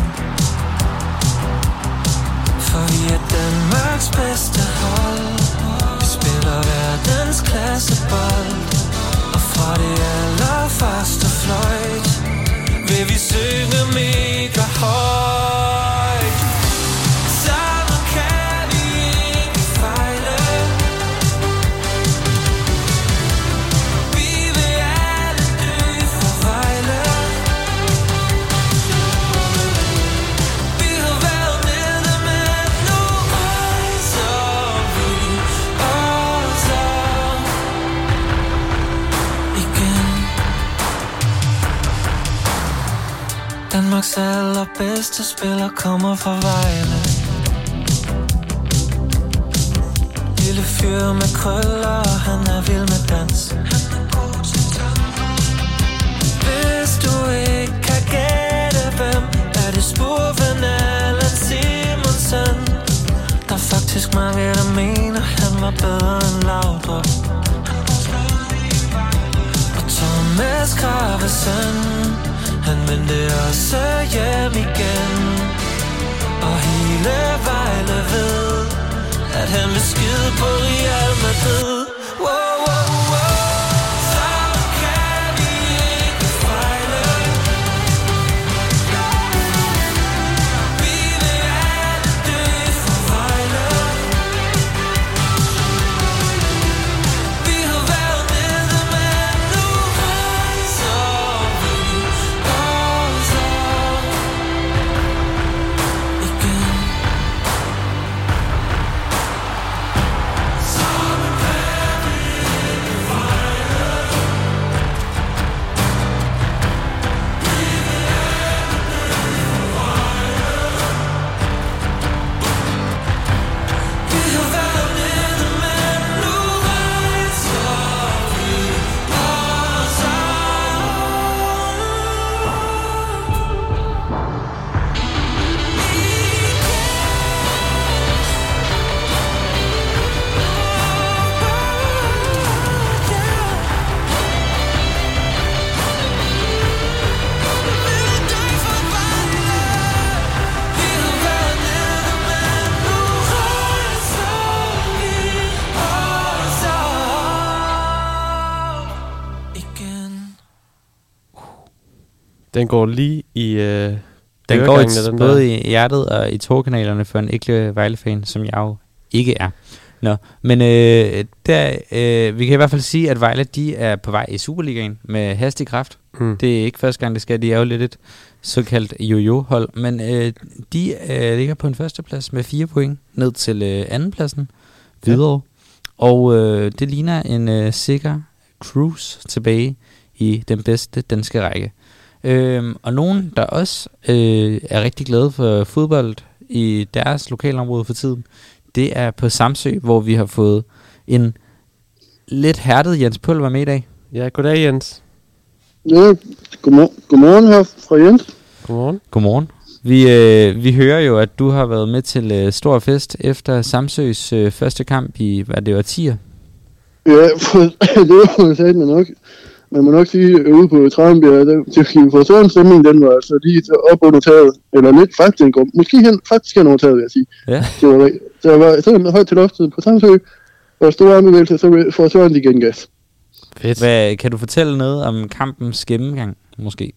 For vi er Danmarks bedste hold. Vi spiller verdens klasse bold Og fra det allerførste fløjt Vil vi synge mega højt Danmarks allerbedste spiller kommer fra Vejle. Lille fyr med krøller, han er vild med dans. Hvis du ikke kan gætte, hvem er det spurven eller Simonsen? Der er faktisk mange, der mener, han var bedre end Laudrup. Og Thomas Gravesen, han vendte også hjem igen. Og hele Vejle ved, at han vil skide på Real Madrid. Wow, wow, Den går lige i øh, Den går i, den både der. i hjertet og i togkanalerne for en ægte Vejle-fan, som jeg jo ikke er. Nå, men øh, der, øh, vi kan i hvert fald sige, at Vejle de er på vej i Superligaen med hastig kraft. Mm. Det er ikke første gang, det skal. De er jo lidt et såkaldt jojo-hold. Men øh, de øh, ligger på en førsteplads med fire point ned til øh, andenpladsen. Ja. Videre. Og øh, det ligner en øh, sikker cruise tilbage i den bedste danske række. Øhm, og nogen, der også øh, er rigtig glade for fodbold i deres lokalområde for tiden, det er på Samsø, hvor vi har fået en lidt hærdet Jens Pulver med i dag. Ja, goddag Jens. Ja, godmorgen, godmorgen her fra Jens. Godmorgen. Godmorgen. Vi, øh, vi hører jo, at du har været med til øh, stor fest efter Samsøs øh, første kamp i, hvad det var, 10'er. Ja, for, [laughs] det var jo sagt nok. Man må nok sige, øh, ude på Tranbjerg, der, til for sådan stemning, den var altså lige til op under taget, eller lidt faktisk, måske hen, faktisk hen over taget, vil jeg sige. Ja. Det var, der var sådan højt til loftet på Samsø, og stor armbevægelse, så sådan de igen gas. Fedt. Hvad, kan du fortælle noget om kampens gennemgang, måske?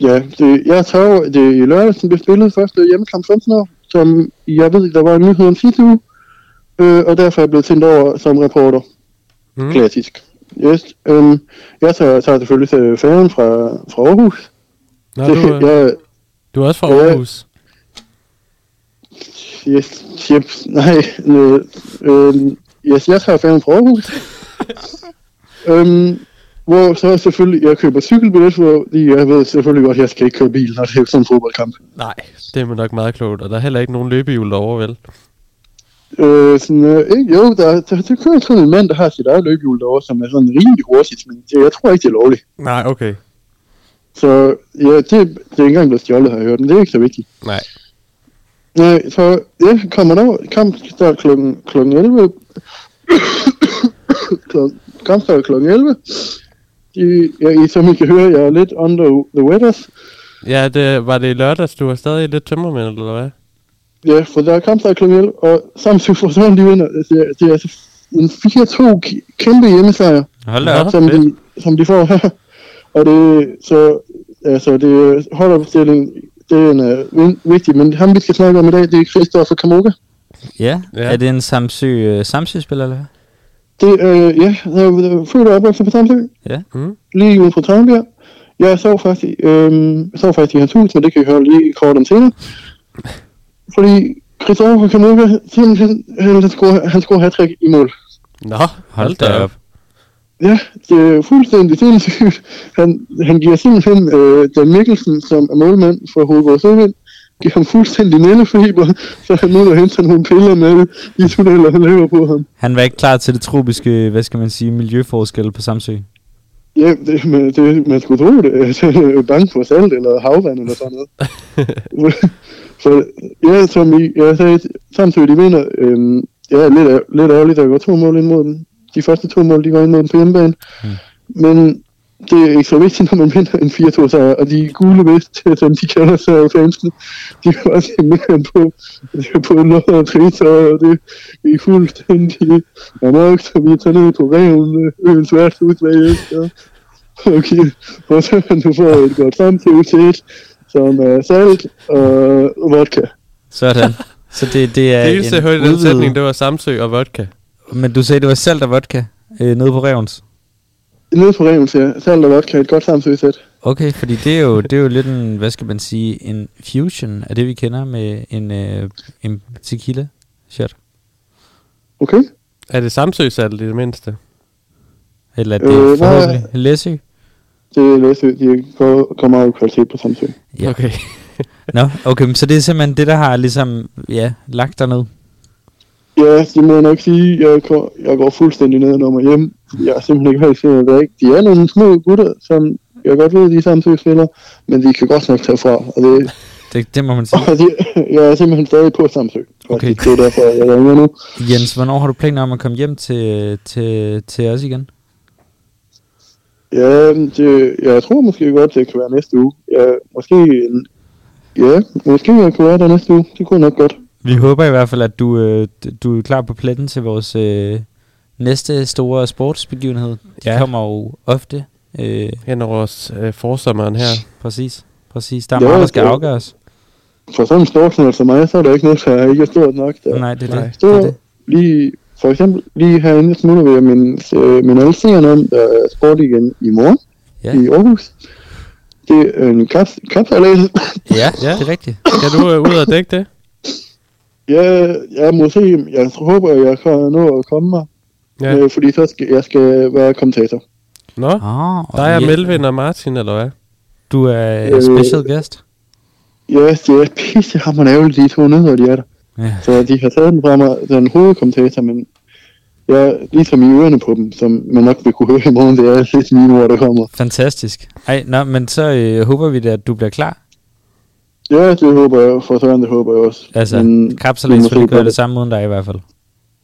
Ja, det, jeg tager det er i lørdag, som blev spillet første hjemmekamp 15 år, som jeg ved, der var en nyhed om sidste uge, øh, og derfor er jeg blevet tændt over som reporter. Mm. Klassisk. Yes. Øhm, jeg tager, tager selvfølgelig til færgen fra, fra Aarhus. Nå, det, du, øh, jeg, du er også fra Ja. Aarhus. yes, yes, nej, øh, øh, yes, jeg tager færgen fra Aarhus. [laughs] øhm, hvor så selvfølgelig, jeg køber cykelbillet, fordi jeg ved selvfølgelig godt, at jeg skal ikke køre bil, når det er sådan en fodboldkamp. Nej, det er nok meget klogt. Og der er heller ikke nogen løbehjul derovre, vel? Øh, sådan, øh, ikke, jo, der, der, der kører sådan en mand, der har sit eget løbehjul derovre, som er sådan rimelig hurtigt, men det, jeg tror ikke, det er lovligt. Nej, okay. Så ja, det, det er ikke engang blevet stjålet, har jeg hørt, men det er ikke så vigtigt. Nej. Nej, så jeg kommer over, kamp start klokken, klokken 11. [coughs] Klokken- kamp start klokken 11. I, ja, I, som I kan høre, jeg er lidt under the weathers. Ja, det, var det i lørdags, du var stadig lidt tømmermænd, eller hvad? Ja, for der er kampstart kl. 11, og samtidig får sådan de vinder. Det, er- det er altså en 4-2 k- kæmpe hjemmesejr. Hold da op. som, fedt. de, som de får her. [laughs] Og det, så, altså, det holdopstilling, det er en, uh, vigtig, men ham vi skal snakke om i dag, det er Christoffer Kamoga. Ja. Ja. Er det en Samsø, øh, Samsø-spiller, eller hvad? Det er, øh, ja, jeg er født og opvokset på Samsø, Ja. Mm. lige uden for Tranbjerg. Jeg så faktisk, øh, jeg så faktisk i hans hus, men det kan I høre lige kort om senere. Fordi Christoffer Kamoga, simpelthen, han scorer, han scorer hat i mål. Nå, Hold da op. Ja, det er fuldstændig sindssygt. Han, han giver simpelthen øh, Dan Mikkelsen, som er målmand for Hovedgård Søvind, giver ham fuldstændig nældefeber, så han nu henter nogle piller med de tunneller, han lever på ham. Han var ikke klar til det tropiske, hvad skal man sige, miljøforskel på Samsø. Ja, det, man, det, man skulle tro det. [laughs] Bange for salt eller havvand eller sådan noget. [laughs] så ja, som I, jeg sagde, samtidig de vinder, øhm, er lidt, lidt ærgerligt, der går to mål ind mod den. De første to mål, de går ind mod den på hjemmebane. Mm. Men det er ikke så vigtigt, når man vinder en 4-2 sejr, og de gule vest, som de kalder sig af fansene, de var simpelthen på, på noget og trist, og det er fuldstændig amok, så vi tager ned på reven, øens værste udvalg, og Okay, og så kan du få et godt samtidig til, som er salt og vodka. Sådan. Så det, det er Det eneste, jeg hørte i den sætning, det var Samsø og vodka. Men du sagde, det var salt og vodka øh, nede på Revens. Nede på reven, siger jeg. Salt og vodka, et godt samtidig sæt. Okay, fordi det er, jo, det er jo lidt en, hvad skal man sige, en fusion af det, vi kender med en, øh, en tequila shot. Okay? Er det Samsø salt i det mindste? Eller er det Øh, nej. forhåbentlig Læsø? Det er Læsø, de går- kommer af kvalitet på samtidig. Ja. Okay. Nå, okay, men så det er simpelthen det, der har ligesom, ja, lagt dig ned. Ja, det må jeg nok sige. Jeg går, jeg går fuldstændig ned og mig hjem. Jeg er simpelthen ikke helt sikker, ikke. De er nogle små gutter, som jeg godt ved, de er samtidig men de kan godt nok tage fra. Og det, Det, det må man sige. og [laughs] de, jeg er simpelthen stadig på Samsø. Okay. Det er derfor, jeg ringer nu. Jens, hvornår har du planer om at komme hjem til, til, til os igen? Ja, det, jeg tror måske godt, det kan være næste uge. Ja, måske, ja, måske jeg kunne være der næste uge. Det kunne nok godt. Vi håber i hvert fald, at du, øh, du er klar på pletten til vores øh, næste store sportsbegivenhed. De Ja. kommer jo ofte. Øh, Hen over os, øh, forsommeren her. præcis. Præcis. Der er meget, der skal det- afgøres. For sådan en storknald som mig, så er der ikke noget, der ikke er stort nok. Der. Nej, det er det. det, Så er det. lige, for eksempel, lige herinde smutter vi min, øh, min alle seerne om, der er sport igen i morgen Ja. i Aarhus. Det er en kaps, kapsalat. Ja, Ja. det er rigtigt. Skal du øh, ud og dække det? Ja, jeg må se, jeg håber, jeg kan nå at komme mig. Ja. Øh, fordi så skal jeg skal være kommentator. Nå, Ah, der er Melvin og Martin, eller hvad? Du er Øh, special guest. Ja, det er pisse hammerende ærgerligt, de to nødder, de er der. Ja. Så de har taget den fra mig, den hovedkommentator, men jeg er ligesom i ørerne på dem, som man nok vil kunne høre i morgen, det er lidt mine ord, der kommer. Fantastisk. Ej, nå, men så øh, håber vi da, at du bliver klar. Ja, det håber jeg, for sådan det håber jeg også. Altså, men, kapsalæs vil ikke gøre det samme uden dig i hvert fald.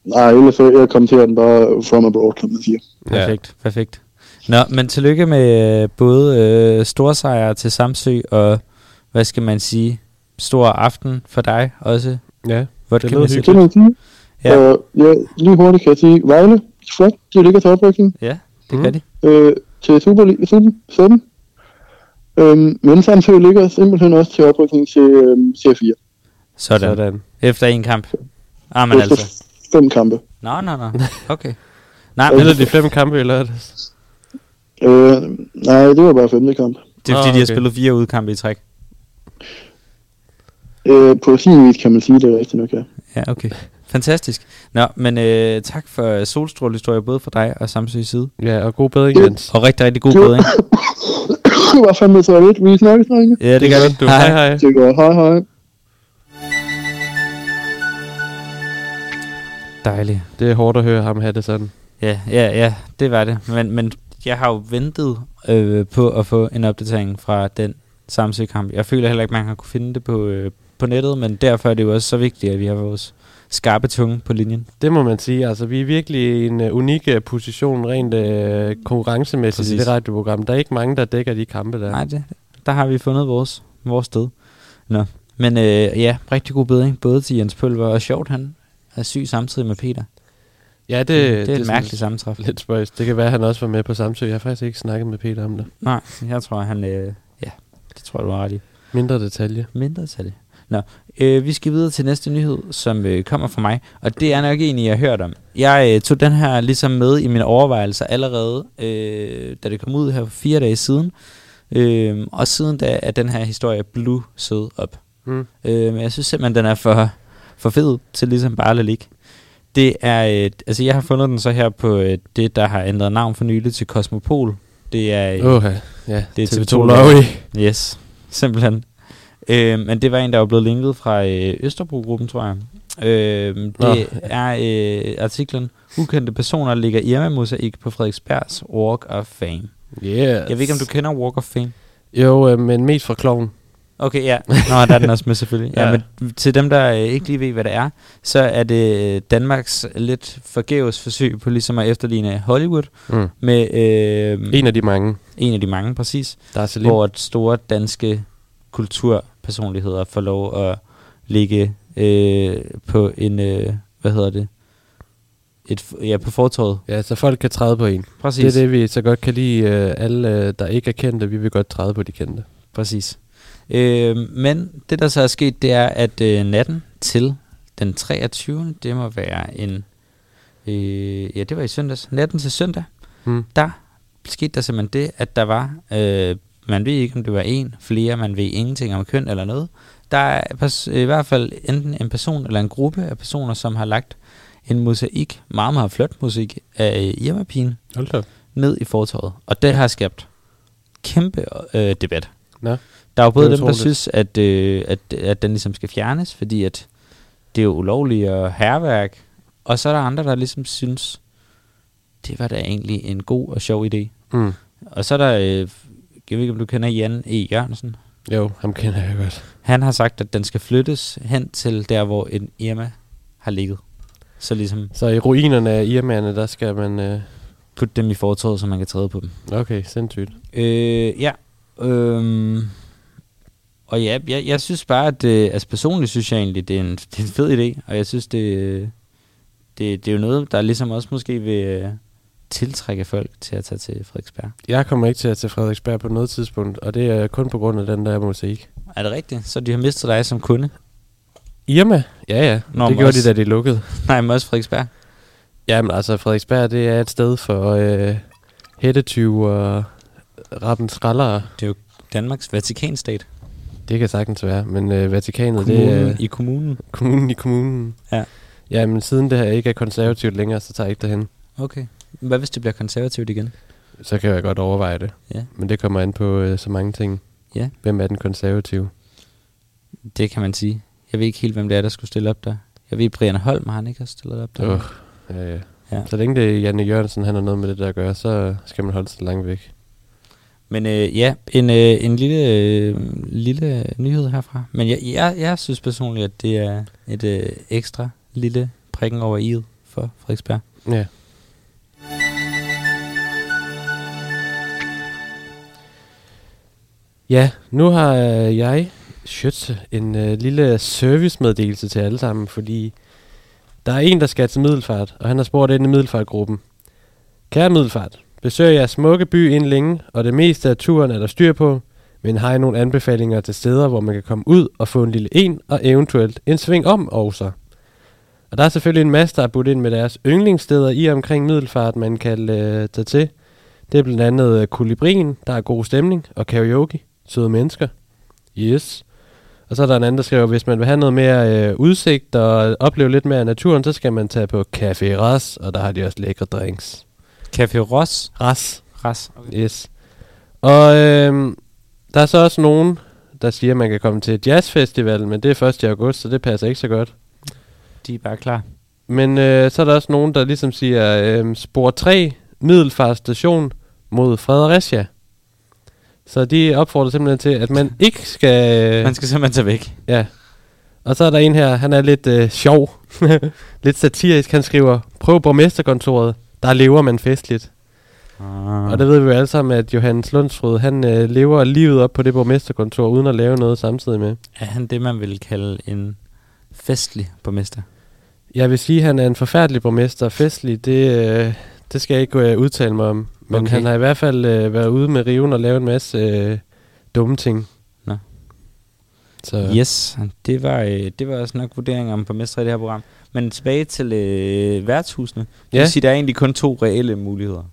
Nej, ellers så jeg kommenterer den bare from abroad, som man siger. Ja. Perfekt, perfekt. Nå, men tillykke med øh, både øh, storsejre til Samsø og, hvad skal man sige, stor aften for dig også. Ja, Hvor det kan sige må man sige. Ja. Og ja, lige hurtigt kan jeg sige, Vejle, flot, de ligger til oprykning Ja, det Mm. gør de. øh, til Superliga 17. Øhm, men Samsø ligger simpelthen også til oprykning til øhm, C4. Sådan. sådan. Efter en kamp. Ah, men Efter altså. fem kampe. Nå, nå, nå. [laughs] Okay. Nej, men Eller de fem kampe i lørdags. Øh, nej, det var bare femte kamp. det er fordi, de har okay. spillet fire udkampe i træk. Øh, på sin vis kan man sige, det er rigtigt nok, ja. Ja, okay. Fantastisk. Nå, men øh, tak for solstrålehistorie, både fra dig og Samsøs side. Ja, og god bedring, Jens. Og rigtig, rigtig god bedring. det var fandme så lidt. Vi snakkes, drenge. Ja, det gør vi. du. Hej, hej. Det går. Hej, hej. Dejligt. Det er hårdt at høre ham have det sådan. Ja, ja, ja, det var det. Men, men jeg har jo ventet øh, på at få en opdatering fra den Samsø-kamp. Jeg føler heller ikke, man har kunne finde det på, øh, på nettet, men derfor er det jo også så vigtigt, at vi har vores skarpe tunge på linjen. Det må man sige. Altså, vi er virkelig i en uh, unik uh, position rent uh, konkurrencemæssigt i Præcis. det radioprogram. Der er ikke mange, der dækker de kampe der. Nej, det, der har vi fundet vores, vores sted. Nå. Men øh, ja, rigtig god bedring, både til Jens Pølver og sjovt, han er syg samtidig med Peter. Ja, det, det, det er et mærkeligt sammentræf. Lidt spøjs. Det kan være, at han også var med på Samsø. Jeg har faktisk ikke snakket med Peter om det. Nej, jeg tror, han... Øh, ja, det tror jeg, du har ret i. Mindre detalje. Mindre tal. Nå, øh, vi skal videre til næste nyhed, som øh, kommer fra mig, og det er nok en, I har hørt om. Jeg øh, tog den her ligesom med i mine overvejelser allerede, øh, da det kom ud her for fire dage siden, øh, og siden da er den her historie blusset op. Mm. Øh, men jeg synes simpelthen, den er for, for fed til ligesom bare at ligge. Det er, øh, altså jeg har fundet den så her på øh, det, der har ændret navn for nylig til Cosmopol. Det er, øh, Åh, ja. det er TV2 TV2 Lorry. Yes, simpelthen. Øh, men det var en, der var blevet linket fra øh, Østerbro-gruppen, tror jeg. Øh, det Nå. er øh, artiklen Ukendte personer ligger Irma-mosaik på Frederiksbergs Walk of Fame. Yes. Jeg ved ikke, om du kender Walk of Fame? Jo, øh, men mest fra kloven. Okay, ja. Nå, der er den også med selvfølgelig. [laughs] ja. Ja. men til dem, der øh, ikke lige ved, hvad det er, så er det øh, Danmarks lidt forgæves forsøg på ligesom at efterligne Hollywood Mm. med øh, En af de mange. en af de mange præcis, Der er Selim. hvor at store danske kulturpersonligheder får lov at ligge øh, på en, øh, hvad hedder det, et, ja, på fortorvet. Ja, så folk kan træde på en. Præcis. Det er det, vi så godt kan lide. Øh, alle, øh, der ikke er kendte, vi vil godt træde på de kendte. Præcis. Øh, men det, der så er sket, det er, at øh, natten til den 23. Det må være en... Øh, ja, det var i søndags. Natten til søndag, Mm. der skete der simpelthen det, at der var... Øh, man ved ikke, om det var en, flere, man ved ingenting om køn eller noget. Der er i hvert fald enten en person eller en gruppe af personer, som har lagt en mosaik, meget, meget flot musik af Irma-pigen, ned i fortorvet. Og det har skabt kæmpe øh, debat. Nå. Der er jo både dem, der synes, at, øh, at, at den ligesom skal fjernes, fordi at det er jo ulovligt og herværk. Og så er der andre, der ligesom synes, det var da egentlig en god og sjov idé. Mm. Og så er der, øh, jeg ved ikke, om du kender Jan E. Jørgensen. Jo, ham kender jeg godt. Han har sagt, at den skal flyttes hen til der, hvor en Irma har ligget. Så ligesom Så i ruinerne af Irmerne, der skal man... Øh... putte dem i fortorvet, så man kan træde på dem. Okay, sindssygt. Øh, ja. Øhm, og ja, jeg, jeg synes bare, at øh, altså personligt synes jeg egentlig, det er en, [laughs] det er en fed idé, og jeg synes, det, øh, det, det er jo noget, der ligesom også måske vil øh, tiltrække folk til at tage til Frederiksberg. Jeg kommer ikke til at til Frederiksberg på noget tidspunkt, og det er kun på grund af den der mosaik. Er det rigtigt? Så de har mistet dig som kunde? Irma? Ja, ja. Nå, det gjorde også- de, da de lukkede. Nej, men også Frederiksberg. Jamen altså, Frederiksberg, det er et sted for øh, hættetyve og rappen skraldere. Det er jo Danmarks Vatikanstat. Det kan sagtens være, men øh, Vatikanet, Kommunen, det er I kommunen. kommunen i kommunen. Ja. Ja, men siden det her ikke er konservativt længere, så tager jeg ikke derhen. Okay. Hvad hvis det bliver konservativt igen? Så kan jeg godt overveje det. Ja. Men det kommer an på øh, så mange ting. Ja. Hvem er den konservative? Det kan man sige. Jeg ved ikke helt, hvem det er, der skulle stille op der. Jeg ved, Brian Holm har han ikke også stillet op der. Åh, ja, ja. Ja. Så længe det er Janne Jørgensen, han har noget med det der at gøre, så skal man holde sig langt væk. Men øh, ja, en, øh, en lille, øh, lille nyhed herfra. Men jeg, jeg, jeg synes personligt, at det er et øh, ekstra lille prikken over i'et for Frederiksberg. Ja. Ja, nu har øh, jeg Schütze en øh, lille servicemeddelelse til alle sammen, fordi der er en, der skal til Middelfart, og han har spurgt ind i Middelfartgruppen. Kære Middelfart, besøg jeres smukke by inden længe, og det meste af turen er der styr på, men har I nogle anbefalinger til steder, hvor man kan komme ud og få en lille en, og eventuelt en sving om også? Og der er selvfølgelig en masse, der er budt ind med deres yndlingssteder i omkring Middelfart, man kan øh, tage til. Det er blandt andet øh, Kolibrien, der er god stemning, og karaoke, søde mennesker. Yes. Og så er der en anden, der skriver, hvis man vil have noget mere øh, udsigt og opleve lidt mere af naturen, så skal man tage på Café Ras, og der har de også lækre drinks. Café Ros. Ras. Ras. Okay. Yes. Og øh, der er så også nogen, der siger, at man kan komme til jazzfestival, men det er først i august, så det passer ikke så godt. De er bare klar. Men øh, så er der også nogen, der ligesom siger, øh, spor 3, Middelfart station mod Fredericia. Så de opfordrer simpelthen til, at man ikke skal... Man skal simpelthen tage væk. Ja. Og så er der en her, han er lidt øh, sjov. [laughs] lidt satirisk. Han skriver, prøv borgmesterkontoret. Der lever man festligt. Ah. Og det ved vi jo alle sammen, at Johannes Lundsfrød, han øh, lever livet op på det borgmesterkontor, uden at lave noget samtidig med. Er han det, man vil kalde en festlig borgmester? Jeg vil sige, at han er en forfærdelig borgmester. Festlig, det, øh, det skal jeg ikke øh, udtale mig om. Men Okay. han har i hvert fald øh, været ude med riven og lavet en masse øh, dumme ting. Nå. Så Yes, det var, øh, det var også nok vurderinger om borgmester i det her program. Men tilbage til øh, værtshusene. Det Ja. vil sige, der er egentlig kun to reelle muligheder.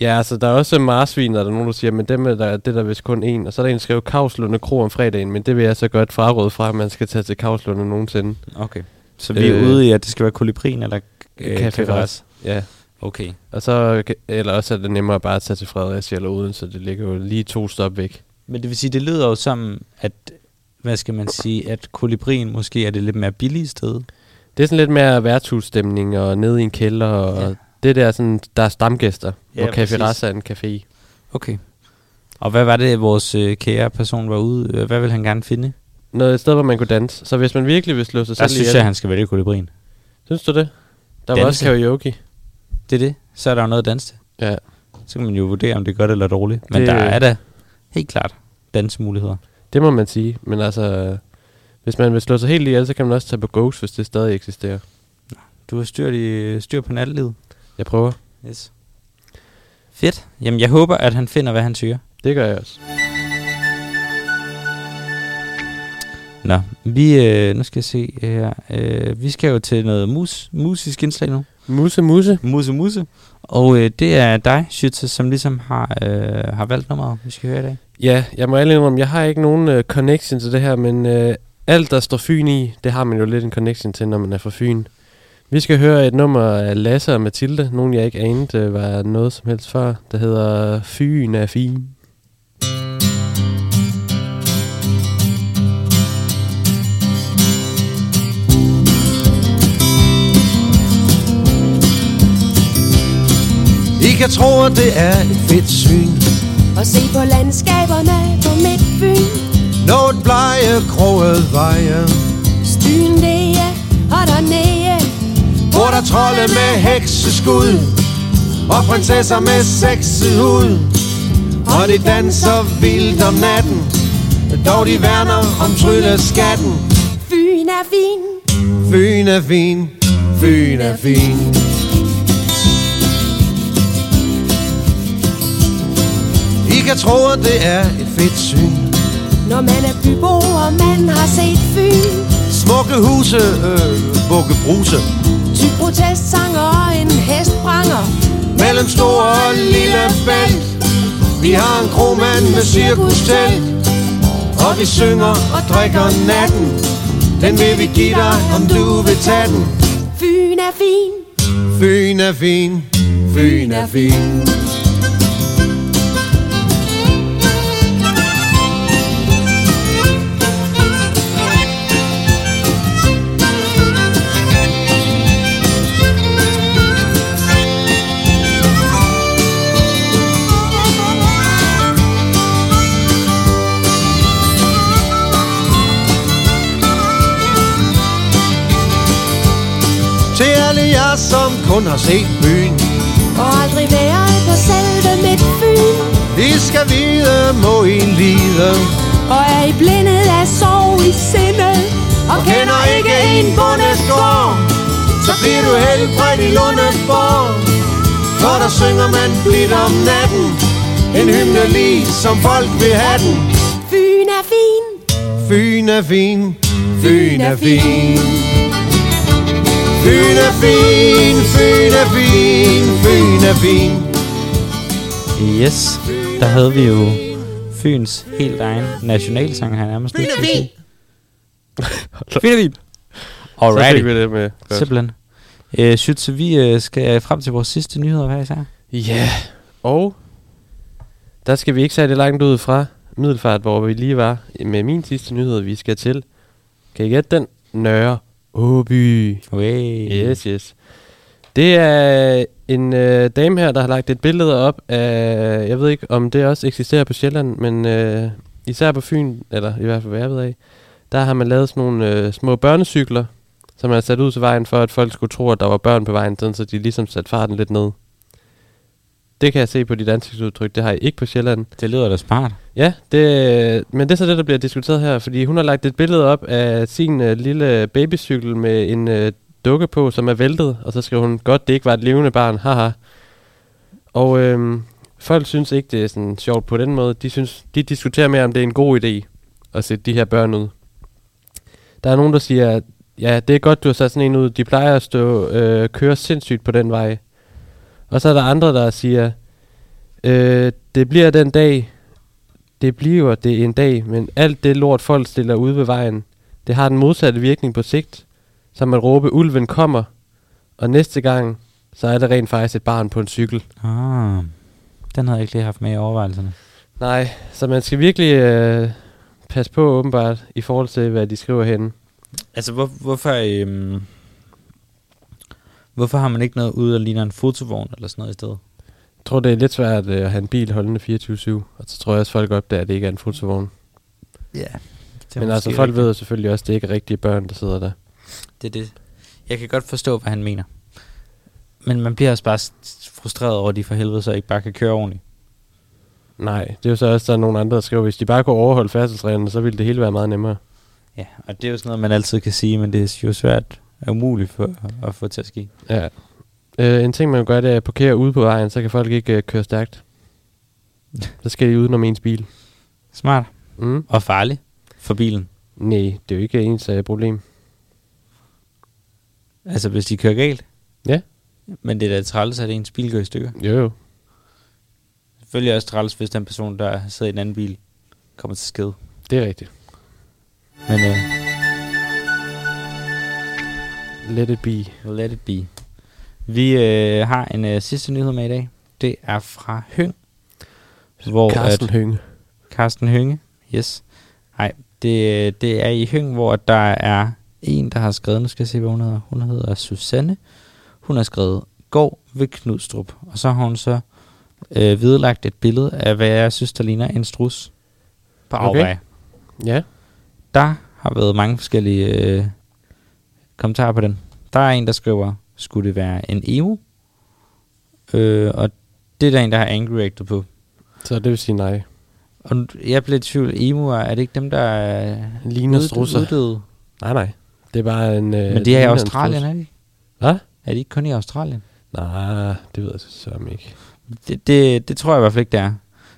Ja, altså der er også marsvin, og der er nogen, der siger, men dem er der, det er der vist kun en. Og så er der en, der skriver Kavslunde Kro om fredagen, men det vil jeg så godt fraråde fra, at man skal tage til Kavslunde nogensinde. Okay. Så vi er Øh, ude i, at det skal være kolibrin eller øh. Ras. Ja, Okay. og så, eller også er det nemmere bare at tage til Fredericia eller Odense, så det ligger jo lige to stop væk. Men det vil sige, det lyder jo som, at hvad skal man sige, at kolibrien måske er det lidt mere billige sted. Det er sådan lidt mere værtshusstemning og nede i en kælder, og Ja. det der er sådan, der er stamgæster, Ja, hvor. Café Ras er en café. Okay. Og hvad var det, vores øh, kære person var ude? øh, Hvad vil han gerne finde? Noget et sted, hvor man kunne danse. Så hvis man virkelig vil slå sig Der selv synes ihjel- jeg, han skal vælge kolibrien. Synes du det? Der var Danse. også karaoke. Det er det. Så er der jo noget at danse til. Ja. Så kan man jo vurdere, om det er godt eller dårligt. Men Det- der er da helt klart dansemuligheder. Det må man sige. Men altså, hvis man vil slå sig helt ihjel, så kan man også tage på Ghost, hvis det stadig eksisterer. Du har styr, i, styr på nattelivet. Jeg prøver. Yes. Fedt. Jamen, jeg håber, at han finder, hvad han søger. Det gør jeg også. Nå, vi, øh, nu skal jeg se her. Øh, vi skal jo til noget mus, musisk indslag nu. Musse, musse. Musse, musse. Og øh, det er dig, Schütze, som ligesom har, øh, har valgt nummeret, vi skal høre i dag. Ja, jeg må ærlig indrømme, jeg har ikke nogen uh, connection til det her, men uh, alt, der står Fyn i, det har man jo lidt en connection til, når man er fra Fyn. Vi skal høre et nummer af Lasse og Mathilde, nogen jeg ikke anede uh, var noget som helst før, der hedder Fyn er fin. I kan tro, at det er et fedt syn. Og se på landskaberne på Midtfyn Noget blege, kroget veje. Styen det er, og dernede Hvor der trolde med hekseskud. Og prinsesser med sexet hud. Og de danser vildt om natten. Dog de værner om trylleskatten. Fyn er fin. Fyn er fin, Fyn er fin. I kan tro, at det er et fedt syn. Når man er bybo, og man har set Fyn. Smukke huse, øh, bukke bruse. Ty protestsanger og en hestbranger. Mellem stor og lille bælt. Vi har en kromand med cirkustelt. Og vi synger og drikker natten. Den vil vi give dig, om du vil tage den. Fyn er fin. Fyn er fin, Fyn er fin. Til kun har set byen. Og aldrig været på selve Midtfyn Vi skal vide, må I lide. Og er I blindet af sorg i sindet Og kender ikke en bondesgård Så bliver du helbredt i Lundesborg For der synger man blidt om natten En hymne lige som folk vil have den. Fyn er fin Fyn er fin, Fyn er fin. Fyn er fin, Fyn er fin, Fyn er fin Yes, der havde vi jo Fyns helt egen nationalsang her nærmest. Fyn er fin Fyn er fin. Så fik vi det med. Godt. Simpelthen. Øh, så vi øh, skal frem til vores sidste nyheder hver især. Ja, og der skal vi ikke særlig langt ud fra Middelfart, hvor vi lige var med min sidste nyhed, vi skal til. Kan I gætte den? Nørre Åby. Hey. Yes, yes. Det er en øh, dame her, der har lagt et billede op af, jeg ved ikke om det også eksisterer på Sjælland, men øh, især på Fyn, eller i hvert fald hvad jeg ved af, der har man lavet sådan nogle øh, små børnecykler, som man har sat ud til vejen for, at folk skulle tro, at der var børn på vejen, sådan, så de ligesom satte farten lidt ned. Det kan jeg se på dit ansigtsudtryk, det har jeg ikke på Sjælland. Det lyder da smart. Ja, det, men det er så det, der bliver diskuteret her, fordi hun har lagt et billede op af sin øh, lille babycykel med en øh, dukke på, som er væltet, og så skriver hun, godt det ikke var et levende barn, haha. Og øhm, folk synes ikke, det er sådan sjovt på den måde. De, synes, de diskuterer mere, om det er en god idé at sætte de her børn ud. Der er nogen, der siger, ja, det er godt, du har sat sådan en ud. De plejer at stå øh, køre sindssygt på den vej. Og så er der andre, der siger, øh, det bliver den dag, det bliver det en dag, men alt det lort folk stiller ude ved vejen, det har den modsatte virkning på sigt, som at råbe, ulven kommer, og næste gang, så er der rent faktisk et barn på en cykel. Ah, den havde jeg ikke lige haft med i overvejelserne. Nej, så man skal virkelig øh, passe på åbenbart, i forhold til, hvad de skriver henne. Altså, hvor, hvorfor, øhm, hvorfor har man ikke noget ude, der ligner en fotovogn eller sådan noget i stedet? Jeg tror, det er lidt svært øh, at have en bil holdende 24-7, og så tror jeg også, folk opdager, at det ikke er en fotovogn. Ja. Men altså, folk ved jo selvfølgelig også, at det ikke er rigtige børn, der sidder der. Det er det. Jeg kan godt forstå, hvad han mener. Men man bliver også bare frustreret over, at de for helvede så ikke bare kan køre ordentligt. Nej, det er jo så også, der er nogle andre, der skriver, hvis de bare kunne overholde færdselsreglerne, så ville det hele være meget nemmere. Ja, og det er jo sådan noget, man altid kan sige, men det er jo svært er umuligt for at få til at ske. Ja. Øh, en ting, man kan gøre, det er at parkere ude på vejen, så kan folk ikke øh, køre stærkt. Så skal de udenom ens bil. Smart. Mm. Og farligt for bilen. Nej, det er jo ikke ens øh, problem. Altså, hvis de kører galt. Ja. Men det er da træls, at ens bil går i stykker. Jo, jo. Selvfølgelig også træls, hvis den person, der sidder i en anden bil, kommer til skade. Det er rigtigt. Men uh, Let it be. let it be. Vi uh, har en uh, sidste nyhed med i dag. Det er fra Høng. Hvor Carsten at, Hønge. Carsten Hønge, yes. Nej, det, det er i Høng, hvor der er en, der har skrevet, nu skal jeg se, hvad hun hedder. Hun hedder Susanne. Hun har skrevet, gå ved Knudstrup. Og så har hun så øh, vedlagt et billede af, hvad jeg synes, der ligner en strus på Okay. afvej. Ja. Der har været mange forskellige øh, kommentarer på den. Der er en, der skriver, skulle det være en emo? Øh, og det er der en, der har angry reacted på. Så det vil sige nej. Og jeg blev i tvivl, emo er, det ikke dem, der er Ligner uddøde- strusser. uddøde? Nej, nej. Det er bare en... Øh, Men det er i Australien, er det ikke? Hvad? Er de ikke kun i Australien? Nej, det ved jeg så ikke. Det, det, det tror jeg i hvert fald ikke, det er.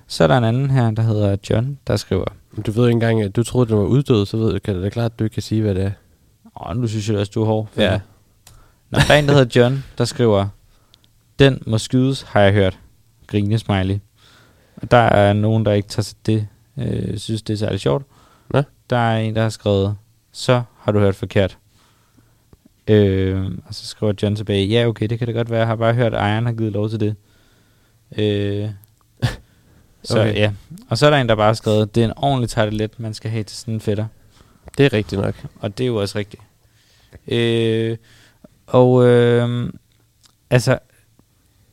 Så er der en anden her, der hedder John, der skriver, Du ved ikke engang, at du troede, det var uddød, så ved du, kan det da klart, at du ikke kan sige, hvad det er. Åh, nu synes jeg også, du er hård. Ja. Nå, der er en, der hedder John, der skriver, den må skydes, har jeg hørt. Grine smiley. Og der er nogen, der ikke tager det, øh, synes, det er særlig sjovt. Nå. Der er en, der har skrevet, så har du hørt forkert. Øh, og så skriver John tilbage, ja okay, det kan det godt være, jeg har bare hørt, at ejeren har givet lov til det. Øh, så Okay. ja. Og så er der en, der bare har skrevet, det er en ordentlig tartelet, man skal have til sådan en fætter. Det er rigtigt nok. Og det er jo også rigtigt. Øh, og øh, altså,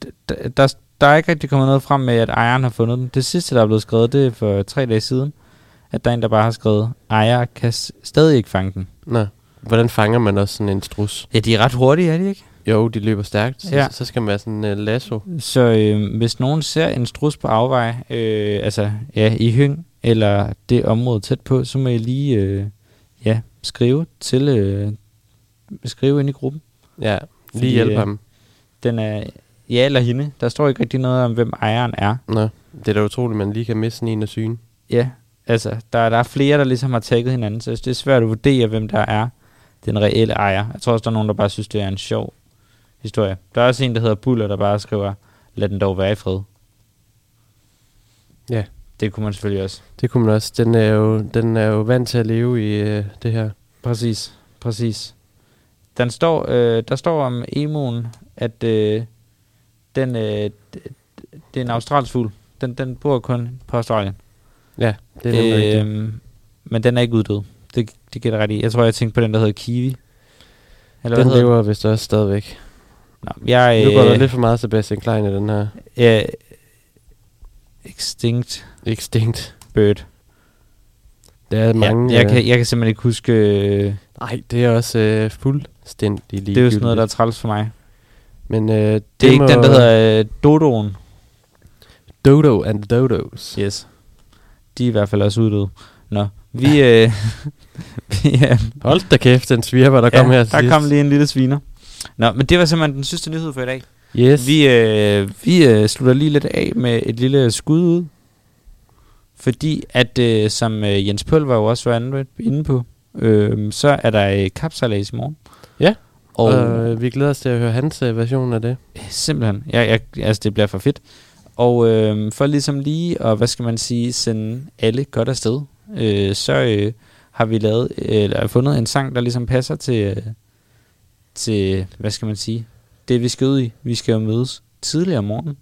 d- d- der, der er ikke rigtig kommet noget frem med, at ejeren har fundet den. Det sidste, der er blevet skrevet, det er for tre dage siden, at der er en, der bare har skrevet, ejer kan stadig ikke fange den. Nå. Hvordan fanger man også sådan en strus? Ja, de er ret hurtige, er de ikke? Jo, de løber stærkt. Så, Ja. så skal man være sådan en uh, lasso. Så øh, hvis nogen ser en strus på afvej, øh, altså ja, i Høng, eller det område tæt på, så må I lige øh, ja, skrive til øh, skrive ind i gruppen. Ja, Fordi, lige hjælpe øh, ham. Den er ja eller hende. Der står ikke rigtig noget om, hvem ejeren er. Nå, det er da utroligt, man lige kan miste sådan en af syne. Ja, altså der, der er flere, der ligesom har tagget hinanden, så det er svært at vurdere, hvem der er den reelle ejer. Jeg tror også, der er nogen, der bare synes, det er en sjov historie. Der er også en, der hedder Buller, der bare skriver, lad den dog være i fred. Ja. Det kunne man selvfølgelig også. Det kunne man også. Den er jo, den er jo vant til at leve i øh, det her. Præcis, præcis. Den står, øh, der står om emoen, at øh, den, øh, det er en australsk fugl. Den, den bor kun på Australien. Ja, det er nemlig rigtigt. Øhm, men den er ikke uddød. Det, det gælder ret i. Jeg tror, jeg tænkte på den, der hedder Kiwi. Eller Den hvad lever vist også stadigvæk. Nå, jeg, Nu går der øh, lidt for meget Sebastian Klein i den her. Ja, extinct Extinct. bird. Der er mange... ja, jeg, øh, kan, jeg kan simpelthen ikke huske... Øh, Nej, det er også øh, fuldstændig ligegyldigt. det er jo sådan noget, der er træls for mig. Men øh, det, Det er ikke den, der hedder øh, Dodoen. Dodo and the Dodos. Yes. De er i hvert fald også uddøde. Nå, vi... øh, [laughs] vi er, Hold da kæft, den svirper, der kom her til der sidst. kom lige en lille sviner. Nå, men det var simpelthen den sidste nyhed for i dag. Yes. Vi, øh, vi øh, slutter lige lidt af med et lille skud ud. Fordi at, øh, som øh, Jens Pølver jo også var inde- på, øh, så er der øh, kapsalas i morgen. Ja, Og Og øh, vi glæder os til at høre hans øh, version af det. simpelthen, ja, jeg, altså det bliver for fedt. Og øh, for ligesom lige, og hvad skal man sige, sende alle godt afsted, øh, så øh, har vi lavet, eller fundet en sang, der ligesom passer til, øh, til, hvad skal man sige, det vi skal ud i. Vi skal jo mødes tidligere om morgenen,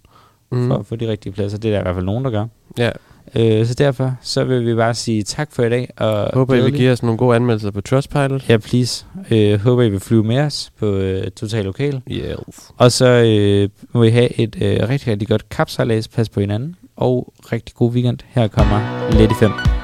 mm. for at få de rigtige pladser. Det er der i hvert fald nogen, der gør. Ja. Øh, så derfor, så vil vi bare sige tak for i dag. Og Håber, I vil glædelig- give os nogle gode anmeldelser på Trustpilot. Ja, please. Øh, håber, I vil flyve med os på øh, Total Lokal. Yes. Og så øh, må I have et øh, rigtig, rigtig godt kapsalas. Pas på hinanden. Og rigtig god weekend. Her kommer Lady 5.